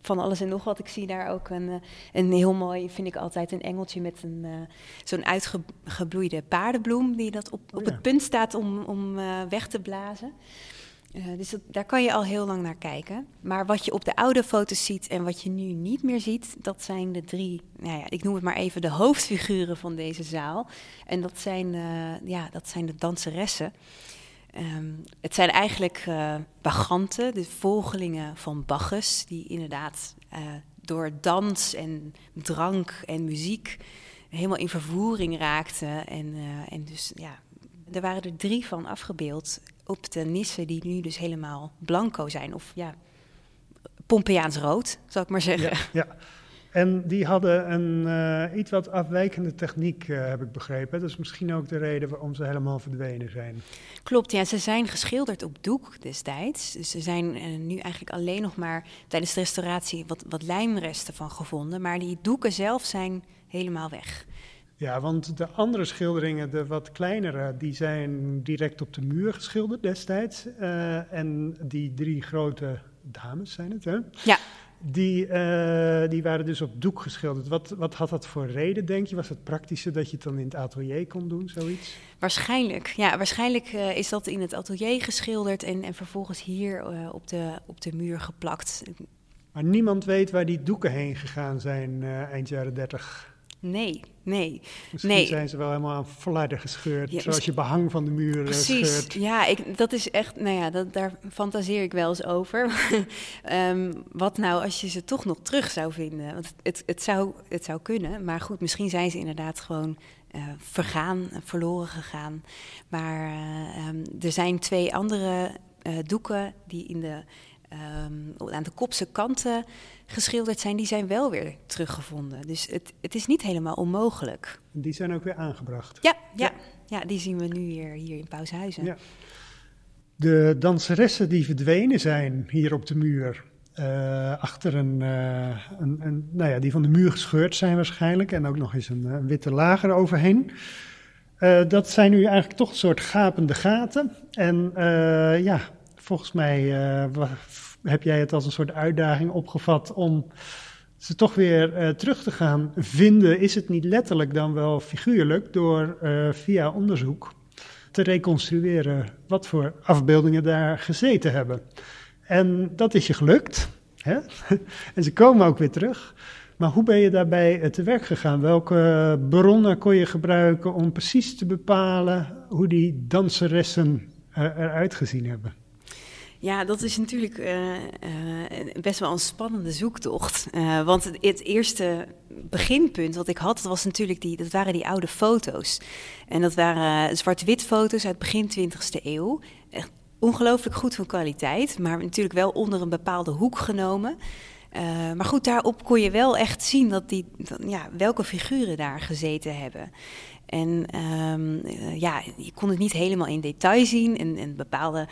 [SPEAKER 1] van alles en nog wat. Ik zie daar ook een, een heel mooi, vind ik altijd, een engeltje met een uh, zo'n uitgebloeide paardenbloem die dat op, op
[SPEAKER 3] Oh ja.
[SPEAKER 1] het punt staat om, om uh, weg te blazen. Uh, dus dat, daar kan je al heel lang naar kijken. Maar wat je op de oude foto's ziet en wat je nu niet meer ziet, dat zijn de drie, nou ja, ik noem het maar even de hoofdfiguren van deze zaal. En dat zijn, ja, dat zijn de danseressen. Um, het zijn eigenlijk uh, baganten, de volgelingen van Bacchus, die inderdaad uh, door dans en drank en muziek helemaal in vervoering raakten. En, uh, en dus ja, er waren er drie van afgebeeld op de nissen die nu dus helemaal blanco zijn. Of ja, Pompeiaans rood, zal ik maar zeggen.
[SPEAKER 3] Ja. En die hadden een uh, iets wat afwijkende techniek, uh, heb ik begrepen. Dat is misschien ook de reden waarom ze helemaal verdwenen zijn.
[SPEAKER 1] Klopt, ja. Ze zijn geschilderd op doek destijds. Dus ze zijn uh, nu eigenlijk alleen nog maar tijdens de restauratie wat, wat lijmresten van gevonden. Maar die doeken zelf zijn helemaal weg.
[SPEAKER 3] Ja, want de andere schilderingen, de wat kleinere, die zijn direct op de muur geschilderd destijds. En die drie grote dames zijn het, hè?
[SPEAKER 1] Ja.
[SPEAKER 3] Die, uh, die waren dus op doek geschilderd. Wat, wat had dat voor reden, denk je? Was het praktischer dat je het dan in het atelier kon doen, zoiets?
[SPEAKER 1] Waarschijnlijk, ja. Waarschijnlijk uh, is dat in het atelier geschilderd en, en vervolgens hier uh, op, de, op de muur geplakt.
[SPEAKER 3] Maar niemand weet waar die doeken heen gegaan zijn eind jaren 30.
[SPEAKER 1] Nee, nee.
[SPEAKER 3] Misschien
[SPEAKER 1] nee.
[SPEAKER 3] zijn ze wel helemaal aan flarden gescheurd, ja, zoals je behang van de muur
[SPEAKER 1] Precies.
[SPEAKER 3] scheurt.
[SPEAKER 1] Ja, ik, dat is echt, nou ja, dat, daar fantaseer ik wel eens over. um, wat nou als je ze toch nog terug zou vinden? Want het, het, zou, het zou kunnen, maar goed, misschien zijn ze inderdaad gewoon uh, vergaan, verloren gegaan. Maar uh, um, er zijn twee andere uh, doeken die in de Um, aan de kopse kanten geschilderd zijn, die zijn wel weer teruggevonden. Dus het, het is niet helemaal onmogelijk.
[SPEAKER 3] Die zijn ook weer aangebracht.
[SPEAKER 1] Ja, ja, ja. ja die zien we nu weer hier in Paushuizen.
[SPEAKER 3] Ja. De danseressen die verdwenen zijn hier op de muur, uh, achter een, uh, een, een, nou ja, die van de muur gescheurd zijn waarschijnlijk, en ook nog eens een, een witte lager overheen. Uh, dat zijn nu eigenlijk toch een soort gapende gaten. En ja, volgens mij uh, heb jij het als een soort uitdaging opgevat om ze toch weer uh, terug te gaan vinden. Is het niet letterlijk dan wel figuurlijk door uh, via onderzoek te reconstrueren wat voor afbeeldingen daar gezeten hebben. En dat is je gelukt. Hè? en ze komen ook weer terug. Maar hoe ben je daarbij te werk gegaan? Welke bronnen kon je gebruiken om precies te bepalen hoe die danseressen eruit gezien hebben?
[SPEAKER 1] Ja, dat is natuurlijk uh, uh, best wel een spannende zoektocht. Uh, want het, eerste beginpunt wat ik had, dat, was natuurlijk die, dat waren die oude foto's. En dat waren zwart-wit foto's uit begin 20e eeuw. Echt ongelooflijk goed van kwaliteit, maar natuurlijk wel onder een bepaalde hoek genomen. maar goed, daarop kon je wel echt zien dat die, ja, welke figuren daar gezeten hebben. En ehm, eh, ja, je kon het niet helemaal in detail zien. En, en bepaalde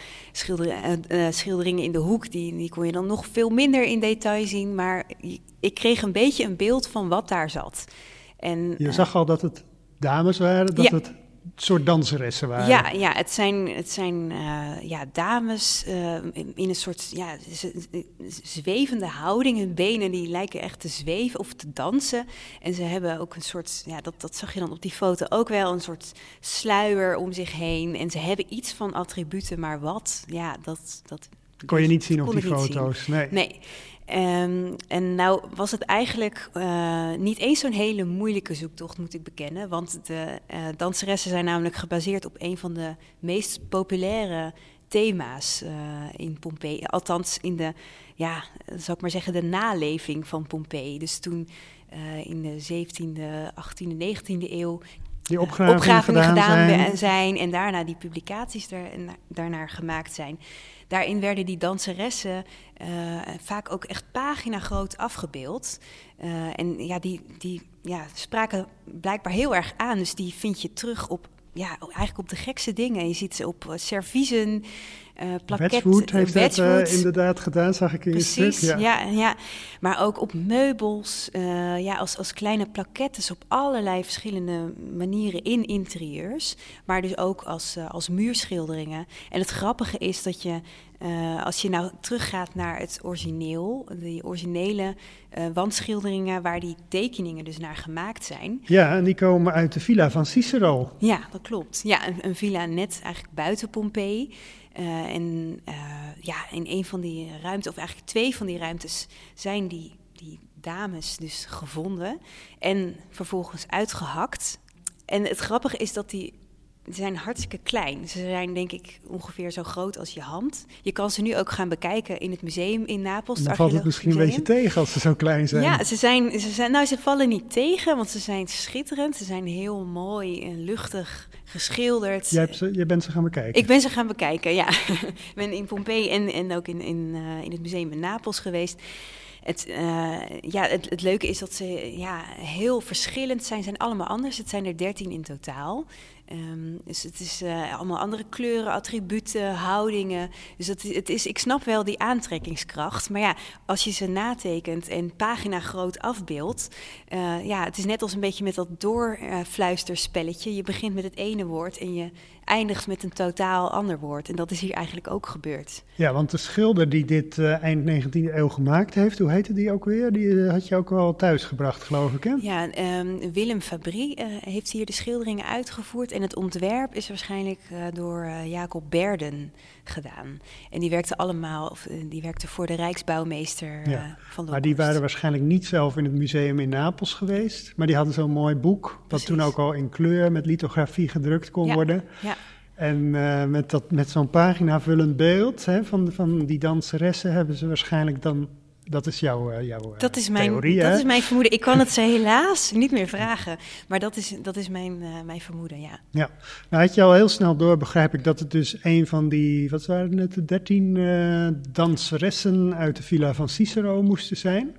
[SPEAKER 1] schilderingen in de hoek, die, die kon je dan nog veel minder in detail zien. Maar ik kreeg een beetje een beeld van wat daar zat.
[SPEAKER 3] En, je zag al dat het dames waren, dat het soort danseressen waren.
[SPEAKER 1] Ja, ja het zijn, het zijn uh, ja, dames uh, in, een soort ja, zwevende houding. Hun benen die lijken echt te zweven of te dansen. En ze hebben ook een soort, ja, dat, dat zag je dan op die foto ook wel, een soort sluier om zich heen. En ze hebben iets van attributen, maar wat, ja, dat... dat
[SPEAKER 3] kon je niet zien op die foto's, nee.
[SPEAKER 1] Nee. Um, en nou was het eigenlijk uh, niet eens zo'n hele moeilijke zoektocht, moet ik bekennen. Want de uh, danseressen zijn namelijk gebaseerd op een van de meest populaire thema's uh, in Pompeii. Althans, in de, ja, zou ik maar zeggen, de naleving van Pompeii. Dus toen in de 17e, 18e, 19e eeuw
[SPEAKER 3] die opgravingen, gedaan, gedaan zijn.
[SPEAKER 1] zijn. en daarna die publicaties daar, daarnaar gemaakt zijn. Daarin werden die danseressen uh, vaak ook echt pagina groot afgebeeld. Uh, en ja, die, die ja, spraken blijkbaar heel erg aan. Dus die vind je terug op ja, eigenlijk op de gekste dingen. Je ziet ze op uh, serviezen,
[SPEAKER 3] uh, Wedgwood heeft dat uh, inderdaad gedaan, zag ik in
[SPEAKER 1] Precies,
[SPEAKER 3] je stuk.
[SPEAKER 1] Ja. ja, ja. maar ook op meubels, uh, ja, als, als kleine plaquettes op allerlei verschillende manieren in interieurs. Maar dus ook als, als muurschilderingen. En het grappige is dat je, als je nou teruggaat naar het origineel, die originele wandschilderingen waar die tekeningen dus naar gemaakt zijn.
[SPEAKER 3] Ja, en die komen uit de villa van Cicero.
[SPEAKER 1] Ja, dat klopt. Ja, een, een villa net eigenlijk buiten Pompeii. Uh, en uh, ja, in een van die ruimtes, of eigenlijk twee van die ruimtes, zijn die, die dames dus gevonden en vervolgens uitgehakt. En het grappige is dat die zijn hartstikke klein. Ze zijn denk ik ongeveer zo groot als je hand. Je kan ze nu ook gaan bekijken in het museum in Napels.
[SPEAKER 3] Dan valt het misschien een beetje tegen als ze zo klein zijn.
[SPEAKER 1] Ja, ze, zijn, ze, zijn, nou, ze vallen niet tegen, want ze zijn schitterend. Ze zijn heel mooi en luchtig geschilderd.
[SPEAKER 3] Jij hebt ze, je bent ze gaan bekijken?
[SPEAKER 1] Ik ben ze gaan bekijken, ja. ik ben in Pompeii en, en ook in, in, uh, in het museum in Napels geweest. Het, uh, ja, het, het, leuke is dat ze ja, heel verschillend zijn. zijn allemaal anders. Het zijn er dertien in totaal. Um, dus het is uh, allemaal andere kleuren, attributen, houdingen. Dus het, is, ik snap wel die aantrekkingskracht. Maar ja, als je ze natekent en pagina groot afbeeldt... Uh, ja, het is net als een beetje met dat doorfluisterspelletje. je begint met het ene woord en je eindigt met een totaal ander woord. En dat is hier eigenlijk ook gebeurd.
[SPEAKER 3] Ja, want de schilder die dit uh, eind 19e eeuw gemaakt heeft, hoe heette die ook weer? Die uh, had je ook wel thuisgebracht, geloof ik, hè?
[SPEAKER 1] Ja, um, Willem Fabry uh, heeft hier de schilderingen uitgevoerd. En het ontwerp is waarschijnlijk door Jacob Berden gedaan. En die werkte allemaal, of, die werkte voor de Rijksbouwmeester ja. van de
[SPEAKER 3] Maar die waren waarschijnlijk niet zelf in het museum in Napels geweest. Maar die hadden zo'n mooi boek, wat toen ook al in kleur met lithografie gedrukt kon
[SPEAKER 1] ja.
[SPEAKER 3] worden.
[SPEAKER 1] Ja.
[SPEAKER 3] En uh, met, dat, met zo'n paginavullend beeld hè, van, van die danseressen hebben ze waarschijnlijk dan... Dat is jouw, uh, jouw
[SPEAKER 1] dat is mijn,
[SPEAKER 3] theorie,
[SPEAKER 1] Dat
[SPEAKER 3] hè?
[SPEAKER 1] is mijn vermoeden. Ik kan het ze helaas niet meer vragen. Maar dat is, dat is mijn, uh, mijn vermoeden, ja.
[SPEAKER 3] Ja, nou had je al heel snel door, begrijp ik, dat het dus een van die, wat waren het, de dertien danseressen uit de villa van Cicero moesten zijn.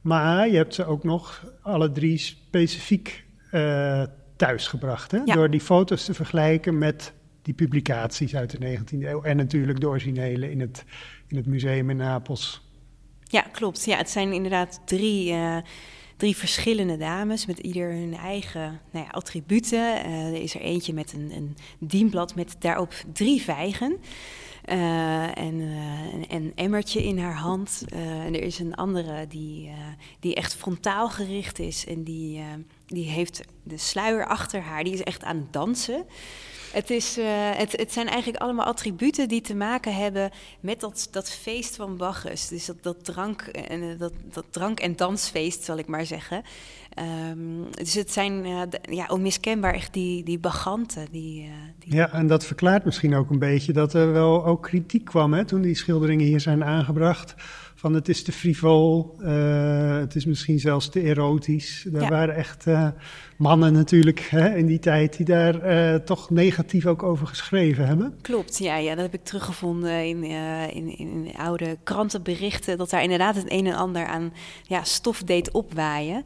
[SPEAKER 3] Maar je hebt ze ook nog alle drie specifiek thuisgebracht. Hè?
[SPEAKER 1] Ja.
[SPEAKER 3] Door die foto's te vergelijken met die publicaties uit de 19e eeuw. En natuurlijk de originele in het, in het museum in Napels.
[SPEAKER 1] Ja, klopt. Ja, het zijn inderdaad drie, uh, drie verschillende dames met ieder hun eigen nou ja, attributen. Uh, er is er eentje met een, een dienblad met daarop drie vijgen. Uh, en een emmertje in haar hand. En er is een andere die, die echt frontaal gericht is. En die, die heeft de sluier achter haar. Die is echt aan het dansen. Het, is, het, het zijn eigenlijk allemaal attributen die te maken hebben met dat, dat feest van Bacchus. Dus dat, dat, drank, en, dat, dat drank- en dansfeest, zal ik maar zeggen. Um, dus het zijn uh, de, ja, onmiskenbaar echt die, die baganten. Die, uh, die...
[SPEAKER 3] Ja, en dat verklaart misschien ook een beetje dat er wel ook kritiek kwam hè, toen die schilderingen hier zijn aangebracht. Van het is te frivol, uh, het is misschien zelfs te erotisch. Er ja. waren echt mannen natuurlijk hè, in die tijd die daar toch negatief ook over geschreven hebben.
[SPEAKER 1] Klopt, ja, ja dat heb ik teruggevonden in, in, in oude krantenberichten. Dat daar inderdaad het een en ander aan ja, stof deed opwaaien.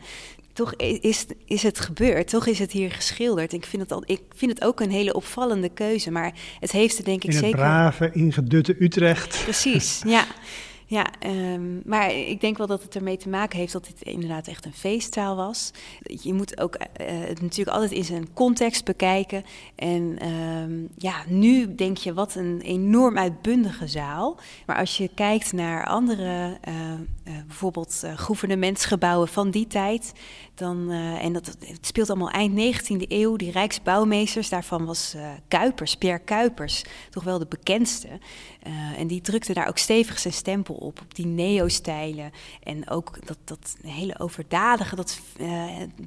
[SPEAKER 1] Toch is, is het gebeurd, toch is het hier geschilderd. Ik vind het, al, ik vind het ook een hele opvallende keuze, maar het heeft er denk ik
[SPEAKER 3] In het
[SPEAKER 1] zeker...
[SPEAKER 3] brave, ingedutte Utrecht.
[SPEAKER 1] Precies, ja. Ja, ehm, maar ik denk wel dat het ermee te maken heeft dat dit inderdaad echt een feesttaal was. Je moet ook eh, het natuurlijk altijd in zijn context bekijken. En ehm, ja, nu denk je wat een enorm uitbundige zaal. Maar als je kijkt naar andere, uh, uh, bijvoorbeeld gouvernementsgebouwen van die tijd, dan, en dat, het speelt allemaal eind 19e eeuw, die rijksbouwmeesters, daarvan was Kuipers, Pierre Kuipers, toch wel de bekendste. en die drukte daar ook stevig zijn stempel op, op die neo-stijlen. En ook dat, dat hele overdadige, dat,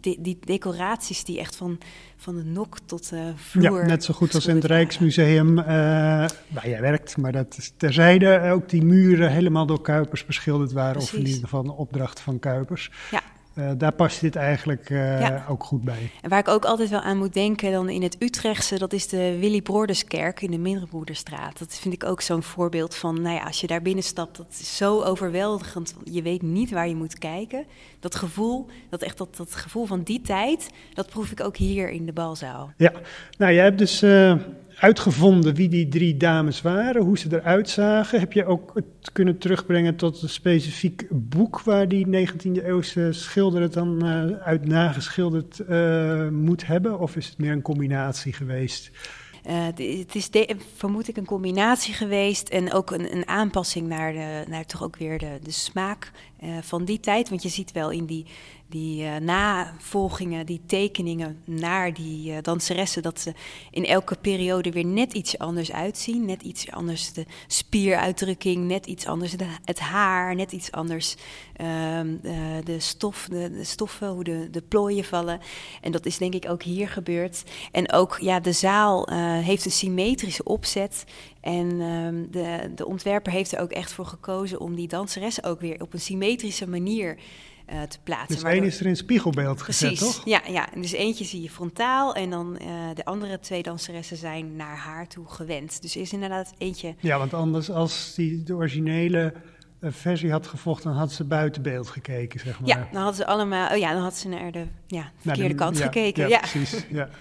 [SPEAKER 1] die, die, decoraties die echt van, van de nok tot de vloer...
[SPEAKER 3] Ja, net zo goed als in het Rijksmuseum waar jij werkt. Maar dat is terzijde ook die muren helemaal door Kuipers beschilderd waren. Precies. Of in ieder geval een opdracht van Kuipers.
[SPEAKER 1] Ja.
[SPEAKER 3] Uh, daar past dit eigenlijk uh, ja. ook goed bij.
[SPEAKER 1] En waar ik ook altijd wel aan moet denken, dan in het Utrechtse, dat is de Willy Broorderskerk in de Minderbroederstraat. Dat vind ik ook zo'n voorbeeld van, nou ja, als je daar binnenstapt, dat is zo overweldigend. Je weet niet waar je moet kijken. Dat gevoel, dat echt dat, dat gevoel van die tijd, dat proef ik ook hier in de balzaal.
[SPEAKER 3] Ja, nou jij hebt dus uh, uitgevonden wie die drie dames waren, hoe ze eruit zagen. Heb je ook het kunnen terugbrengen tot een specifiek boek waar die 19e eeuwse schilder het dan uh, uit nageschilderd uh, moet hebben? Of is het meer een combinatie geweest?
[SPEAKER 1] Uh, het is vermoed ik een combinatie geweest en ook een, een aanpassing naar, de, naar toch ook weer de, smaak van die tijd. Want je ziet wel in die, die uh, navolgingen, die tekeningen naar die uh, danseressen, dat ze in elke periode weer net iets anders uitzien. Net iets anders de spieruitdrukking, net iets anders de, het haar, net iets anders um, uh, de, stof, de, stoffen, hoe de, de plooien vallen. En dat is denk ik ook hier gebeurd. En ook ja, de zaal heeft een symmetrische opzet. En um, de, de ontwerper heeft er ook echt voor gekozen om die danseressen ook weer op een symmetrische manier uh, te plaatsen.
[SPEAKER 3] Dus één is er in spiegelbeeld gezet,
[SPEAKER 1] Precies,
[SPEAKER 3] toch?
[SPEAKER 1] ja, ja. Dus eentje zie je frontaal en dan uh, de andere twee danseressen zijn naar haar toe gewend. Dus is inderdaad eentje...
[SPEAKER 3] Ja, want anders als die de originele uh, versie had gevolgd, dan had ze buiten beeld gekeken, zeg maar.
[SPEAKER 1] Ja, dan hadden ze allemaal... Oh ja, dan had ze naar de ja, verkeerde
[SPEAKER 3] de,
[SPEAKER 1] kant
[SPEAKER 3] ja,
[SPEAKER 1] gekeken.
[SPEAKER 3] Ja,
[SPEAKER 1] Ja,
[SPEAKER 3] precies. Ja.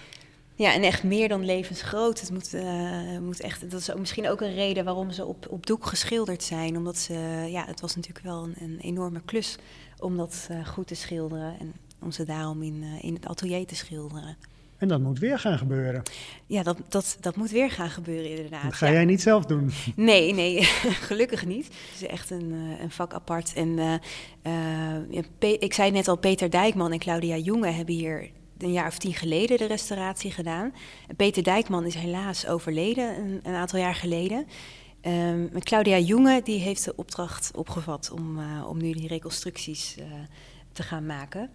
[SPEAKER 1] Ja, en echt meer dan levensgroot. Het moet, uh, moet echt, dat is ook misschien ook een reden waarom ze op, op doek geschilderd zijn. Omdat ze, ja, het was natuurlijk wel een, een enorme klus om dat uh, goed te schilderen. En om ze daarom in, uh, in het atelier te schilderen.
[SPEAKER 3] En dat moet weer gaan gebeuren.
[SPEAKER 1] Ja, dat, dat, dat moet weer gaan gebeuren inderdaad.
[SPEAKER 3] Dat ga
[SPEAKER 1] ja.
[SPEAKER 3] jij niet zelf doen.
[SPEAKER 1] Nee, nee, gelukkig niet. Het is echt een, uh, een vak apart. En ik zei net al, Peter Dijkman en Claudia Jonge hebben hier een jaar of tien geleden de restauratie gedaan. Peter Dijkman is helaas overleden een, een aantal jaar geleden. Um, Claudia Jonge die heeft de opdracht opgevat om, uh, om nu die reconstructies uh, te gaan maken.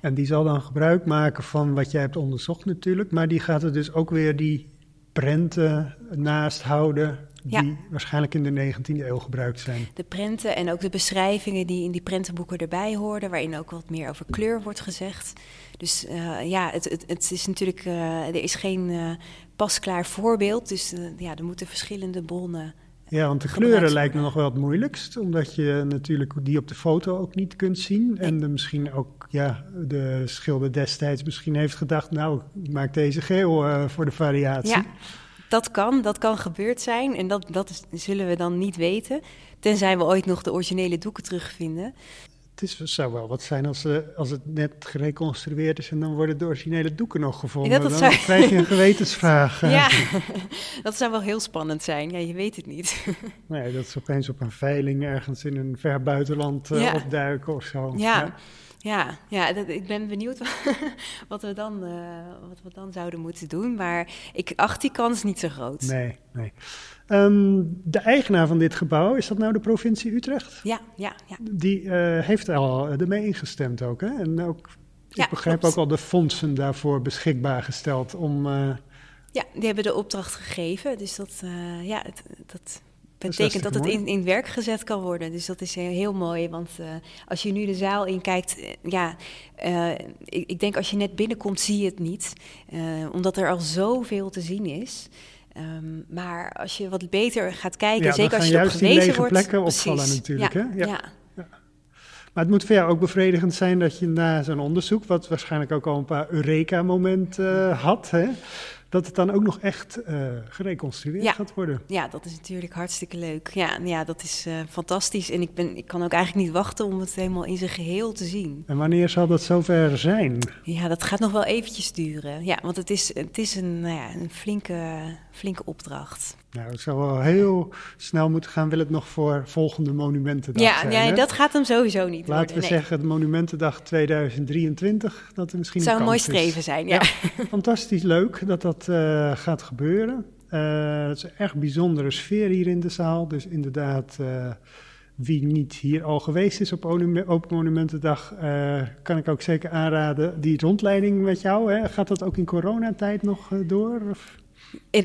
[SPEAKER 3] En die zal dan gebruik maken van wat jij hebt onderzocht natuurlijk, maar die gaat er dus ook weer die prenten naast houden die
[SPEAKER 1] Ja.
[SPEAKER 3] waarschijnlijk in de 19e eeuw gebruikt zijn.
[SPEAKER 1] De prenten en ook de beschrijvingen die in die prentenboeken erbij hoorden, waarin ook wat meer over kleur wordt gezegd. Dus uh, ja, het, het, het, is natuurlijk, er is geen pasklaar voorbeeld, dus ja, er moeten verschillende bronnen.
[SPEAKER 3] Ja, want de kleuren lijkt me nog wel het moeilijkst, omdat je natuurlijk die op de foto ook niet kunt zien. En de, misschien ook, ja, de schilder destijds misschien heeft gedacht, nou, ik maak deze geel voor de variatie.
[SPEAKER 1] Ja. Dat kan, dat kan gebeurd zijn en dat, dat is, zullen we dan niet weten, tenzij we ooit nog de originele doeken terugvinden.
[SPEAKER 3] Het is, zou wel wat zijn als, uh, als het net gereconstrueerd is en dan worden de originele doeken nog gevonden.
[SPEAKER 1] Dat
[SPEAKER 3] dan
[SPEAKER 1] zou...
[SPEAKER 3] krijg je een gewetensvraag.
[SPEAKER 1] Ja, dat zou wel heel spannend zijn. Ja, je weet het niet.
[SPEAKER 3] Nee, dat ze opeens op een veiling ergens in een ver buitenland uh,
[SPEAKER 1] Ja.
[SPEAKER 3] opduiken of zo.
[SPEAKER 1] Ja, ja, ja dat, ik ben benieuwd wat we, dan, uh, wat we dan zouden moeten doen. Maar ik acht die kans niet zo groot.
[SPEAKER 3] Nee, nee. Um, de eigenaar van dit gebouw, is dat nou de provincie Utrecht?
[SPEAKER 1] Ja, ja, ja.
[SPEAKER 3] Die uh, heeft al ermee ingestemd ook, hè? En ook,
[SPEAKER 1] Ja,
[SPEAKER 3] ik begrijp
[SPEAKER 1] klopt.
[SPEAKER 3] ook al de fondsen daarvoor beschikbaar gesteld om... uh,
[SPEAKER 1] Ja, die hebben de opdracht gegeven. Dus dat, ja, het, dat betekent dat het in, in werk gezet kan worden. Dus dat is heel, heel mooi. Want uh, als je nu de zaal inkijkt, uh, ja, uh, ik, ik, denk als je net binnenkomt, zie je het niet. Omdat er al zoveel te zien is. Um, maar als je wat beter gaat kijken,
[SPEAKER 3] ja,
[SPEAKER 1] zeker als je op gewezen wordt.
[SPEAKER 3] plekken opvallen
[SPEAKER 1] precies.
[SPEAKER 3] natuurlijk,
[SPEAKER 1] ja,
[SPEAKER 3] hè?
[SPEAKER 1] Ja.
[SPEAKER 3] ja. Maar het moet voor jou ook bevredigend zijn dat je na zo'n onderzoek, wat waarschijnlijk ook al een paar Eureka-momenten had, hè, dat het dan ook nog echt uh, gereconstrueerd
[SPEAKER 1] Ja.
[SPEAKER 3] gaat worden.
[SPEAKER 1] Ja, dat is natuurlijk hartstikke leuk. Ja, ja dat is eh, fantastisch. En ik, ben, ik kan ook eigenlijk niet wachten om het helemaal in zijn geheel te zien.
[SPEAKER 3] En wanneer zal dat zover zijn?
[SPEAKER 1] Ja, dat gaat nog wel eventjes duren. Ja, want het is, het is een, nou ja, een flinke, flinke opdracht.
[SPEAKER 3] Nou, het zal wel heel snel moeten gaan, wil het nog voor volgende Monumentendag
[SPEAKER 1] Ja,
[SPEAKER 3] zijn.
[SPEAKER 1] ja dat gaat hem sowieso niet
[SPEAKER 3] Laten
[SPEAKER 1] worden.
[SPEAKER 3] we
[SPEAKER 1] nee.
[SPEAKER 3] zeggen, de Monumentendag 2023, dat er misschien
[SPEAKER 1] Het zou een
[SPEAKER 3] een
[SPEAKER 1] mooi
[SPEAKER 3] is.
[SPEAKER 1] streven zijn, ja.
[SPEAKER 3] Fantastisch leuk dat dat eh, gaat gebeuren. Eh, het is een erg bijzondere sfeer hier in de zaal. Dus inderdaad, eh, wie niet hier al geweest is op Open Monumentendag, kan ik ook zeker aanraden. Die rondleiding met jou, hè, gaat dat ook in coronatijd nog door? Of?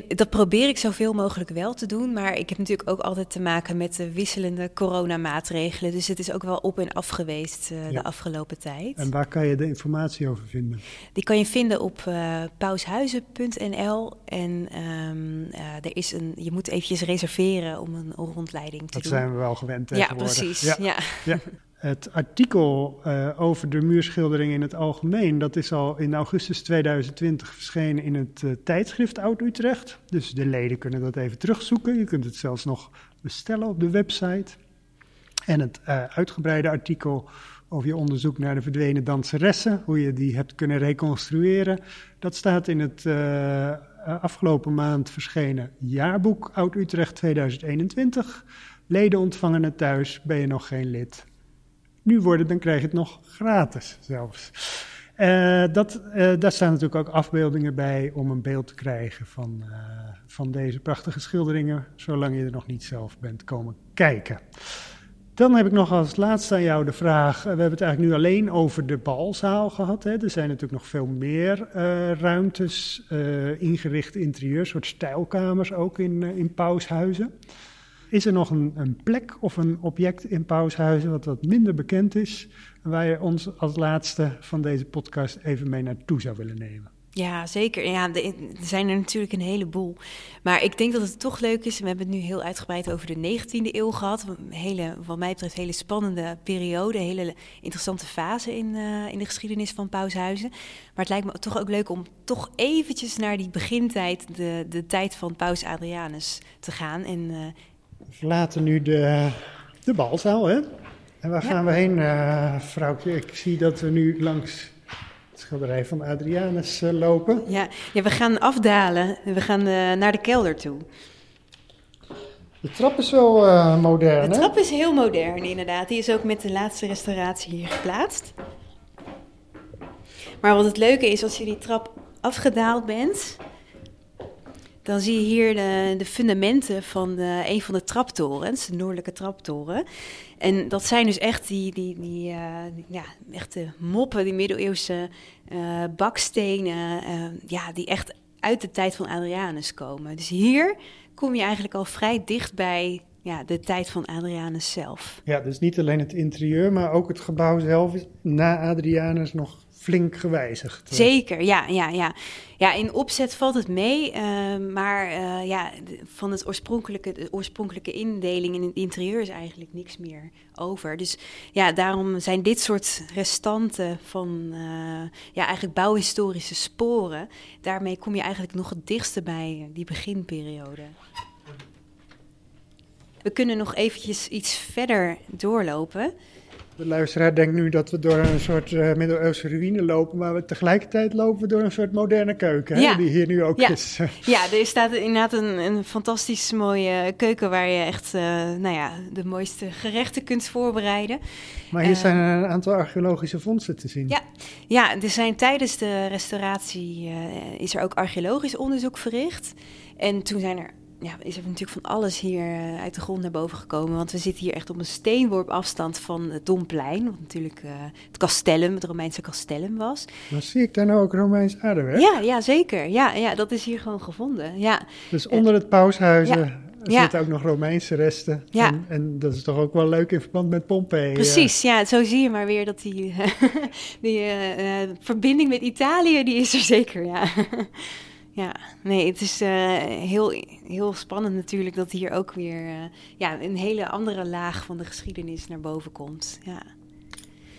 [SPEAKER 1] Dat probeer ik zoveel mogelijk wel te doen, maar ik heb natuurlijk ook altijd te maken met de wisselende coronamaatregelen. Dus het is ook wel op en af geweest eh,
[SPEAKER 3] Ja.
[SPEAKER 1] de afgelopen tijd.
[SPEAKER 3] En waar kan je de informatie over vinden?
[SPEAKER 1] Die kan je vinden op eh paushuizen.nl. En ehm, eh, er is een, je moet eventjes reserveren om een rondleiding te
[SPEAKER 3] Dat
[SPEAKER 1] doen.
[SPEAKER 3] zijn we wel gewend
[SPEAKER 1] ja, precies.
[SPEAKER 3] Ja.
[SPEAKER 1] Ja.
[SPEAKER 3] Ja. Het artikel eh, over de muurschildering in het algemeen, dat is al in augustus 2020 verschenen in het eh, tijdschrift Oud-Utrecht. Dus de leden kunnen dat even terugzoeken. Je kunt het zelfs nog bestellen op de website. En het eh, uitgebreide artikel over je onderzoek naar de verdwenen danseressen, hoe je die hebt kunnen reconstrueren, dat staat in het afgelopen maand verschenen jaarboek Oud-Utrecht 2021. Leden ontvangen het thuis, ben je nog geen lid nu worden, dan krijg je het nog gratis zelfs. Eh, dat, eh, daar staan natuurlijk ook afbeeldingen bij om een beeld te krijgen van, eh, van deze prachtige schilderingen, zolang je er nog niet zelf bent komen kijken. Dan heb ik nog als laatste aan jou de vraag, we hebben het eigenlijk nu alleen over de balzaal gehad. Hè. Er zijn natuurlijk nog veel meer ruimtes, ingerichte interieurs, soort stijlkamers ook in, in Paushuizen. Is er nog een, een plek of een object in Paushuizen wat wat minder bekend is, waar je ons als laatste van deze podcast even mee naartoe zou willen nemen?
[SPEAKER 1] Ja, zeker. Ja, er zijn er natuurlijk een heleboel. Maar ik denk dat het toch leuk is. We hebben het nu heel uitgebreid over de 19e eeuw gehad. Een hele, wat mij betreft, hele spannende periode. Hele interessante fase in, eh, in de geschiedenis van Paushuizen. Maar het lijkt me toch ook leuk om toch eventjes naar die begintijd, de, de tijd van Paus Adrianus, te gaan. En eh,
[SPEAKER 3] We verlaten nu de, de balzaal, hè? En waar
[SPEAKER 1] Ja.
[SPEAKER 3] gaan we heen, eh vrouwtje? Ik zie dat we nu langs het schilderij van Adrianus eh, lopen.
[SPEAKER 1] ja, ja, we gaan afdalen. We gaan eh, naar de kelder toe.
[SPEAKER 3] De trap is wel eh, modern,
[SPEAKER 1] De
[SPEAKER 3] hè?
[SPEAKER 1] trap is heel modern, inderdaad. Die is ook met de laatste restauratie hier geplaatst. Maar wat het leuke is, als je die trap afgedaald bent, dan zie je hier de, de fundamenten van een van de traptorens, de noordelijke traptoren. En dat zijn dus echt die, die, die, eh, ja, echte moppen, die middeleeuwse eh, bakstenen, eh, ja, die echt uit de tijd van Adrianus komen. Dus hier kom je eigenlijk al vrij dicht bij ja, de tijd van Adrianus zelf.
[SPEAKER 3] Ja, dus niet alleen het interieur, maar ook het gebouw zelf is na Adrianus nog flink gewijzigd.
[SPEAKER 1] Zeker, ja, ja, ja. Ja, in opzet valt het mee, eh, maar eh, ja, van het oorspronkelijke, de oorspronkelijke indeling in het interieur is eigenlijk niks meer over. Dus ja, daarom zijn dit soort restanten van eh, ja, eigenlijk bouwhistorische sporen, daarmee kom je eigenlijk nog het dichtste bij die beginperiode. We kunnen nog eventjes iets verder doorlopen.
[SPEAKER 3] De luisteraar denkt nu dat we door een soort eh, middeleeuwse ruïne lopen, maar we tegelijkertijd lopen we door een soort moderne keuken, hè, die hier nu ook
[SPEAKER 1] Ja.
[SPEAKER 3] is.
[SPEAKER 1] Ja, er staat inderdaad een, een fantastisch mooie keuken waar je echt eh, nou ja, de mooiste gerechten kunt voorbereiden.
[SPEAKER 3] Maar hier
[SPEAKER 1] Eh.
[SPEAKER 3] zijn een aantal archeologische vondsten te zien.
[SPEAKER 1] Ja. Ja, er zijn tijdens de restauratie is er ook archeologisch onderzoek verricht. En toen zijn er, ja, is er natuurlijk van alles hier eh, uit de grond naar boven gekomen. Want we zitten hier echt op een steenworp afstand van het Domplein. Wat natuurlijk eh, het castellum, het Romeinse castellum was.
[SPEAKER 3] Maar zie ik daar nou ook Romeins aardewerk?
[SPEAKER 1] Ja, ja, zeker. Ja, ja, dat is hier gewoon gevonden. Ja,
[SPEAKER 3] Dus onder het paushuizen
[SPEAKER 1] Ja.
[SPEAKER 3] zitten ook nog Romeinse resten.
[SPEAKER 1] Ja.
[SPEAKER 3] En, en dat is toch ook wel leuk in verband met Pompeii. eh.
[SPEAKER 1] Precies, ja, zo zie je maar weer dat die, die verbinding met Italië, die is er zeker, ja. ja, nee, het is eh, heel, heel spannend natuurlijk dat hier ook weer eh, ja, een hele andere laag van de geschiedenis naar boven komt. Ja.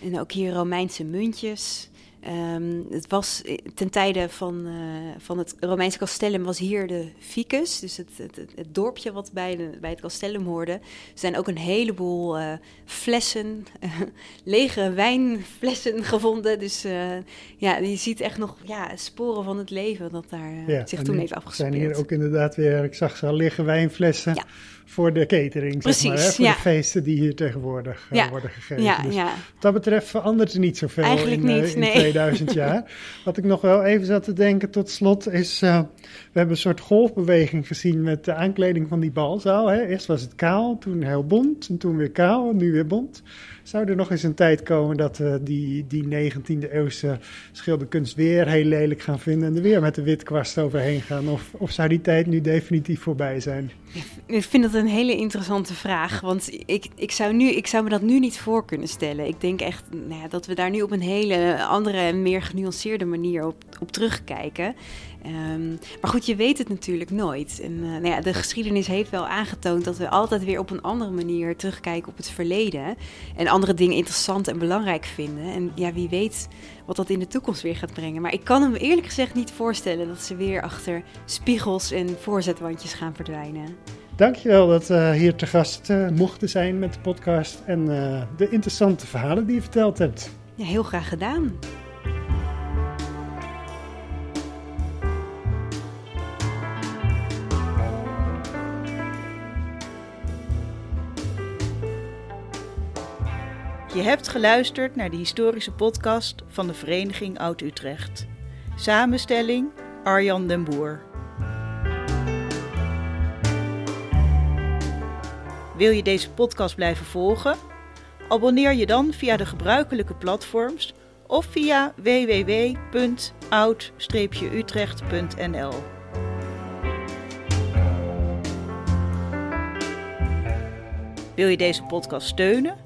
[SPEAKER 1] En ook hier Romeinse muntjes. Ehm, het was eh, ten tijde van, uh, van het Romeinse Castellum was hier de Ficus, dus het, het, het, dorpje wat bij, de, bij het Castellum hoorde. Er zijn ook een heleboel uh, flessen, lege wijnflessen gevonden. Dus ja, je ziet echt nog ja, sporen van het leven dat daar ja, zich toen heeft afgespeeld.
[SPEAKER 3] Er zijn hier ook inderdaad weer, ik zag ze al liggen, wijnflessen. Ja voor de catering,
[SPEAKER 1] Precies,
[SPEAKER 3] zeg maar, hè? voor de feesten die hier tegenwoordig uh, worden gegeven.
[SPEAKER 1] Ja,
[SPEAKER 3] dus
[SPEAKER 1] ja.
[SPEAKER 3] wat dat betreft verandert er niet zoveel
[SPEAKER 1] Eigenlijk
[SPEAKER 3] in, uh,
[SPEAKER 1] niet,
[SPEAKER 3] in
[SPEAKER 1] nee.
[SPEAKER 3] 2000 jaar. Wat ik nog wel even zat te denken tot slot is, uh, we hebben een soort golfbeweging gezien met de aankleding van die balzaal. Hè? Eerst was het kaal, toen heel bont en toen weer kaal en nu weer bont. Zou er nog eens een tijd komen dat we die, die 19e eeuwse schilderkunst weer heel lelijk gaan vinden en er weer met de witkwast overheen gaan? Of, of zou die tijd nu definitief voorbij zijn?
[SPEAKER 1] Ik vind dat een hele interessante vraag, want ik, ik, zou nu, ik zou me dat nu niet voor kunnen stellen. Ik denk echt nou ja, dat we daar nu op een hele andere en meer genuanceerde manier op, op terugkijken. Um, maar goed, je weet het natuurlijk nooit. En uh, nou ja, de geschiedenis heeft wel aangetoond dat we altijd weer op een andere manier terugkijken op het verleden. En andere dingen interessant en belangrijk vinden. En ja, wie weet wat dat in de toekomst weer gaat brengen. Maar ik kan me eerlijk gezegd niet voorstellen dat ze weer achter spiegels en voorzetwandjes gaan verdwijnen.
[SPEAKER 3] Dankjewel dat we uh, hier te gast uh, mochten zijn met de podcast en uh, de interessante verhalen die je verteld hebt.
[SPEAKER 1] Ja, heel graag gedaan.
[SPEAKER 2] Hebt geluisterd naar de historische podcast van de Vereniging Oud-Utrecht. Samenstelling Arjan den Boer. Wil je deze podcast blijven volgen? Abonneer je dan via de gebruikelijke platforms of via www.oud-utrecht.nl. Wil je deze podcast steunen?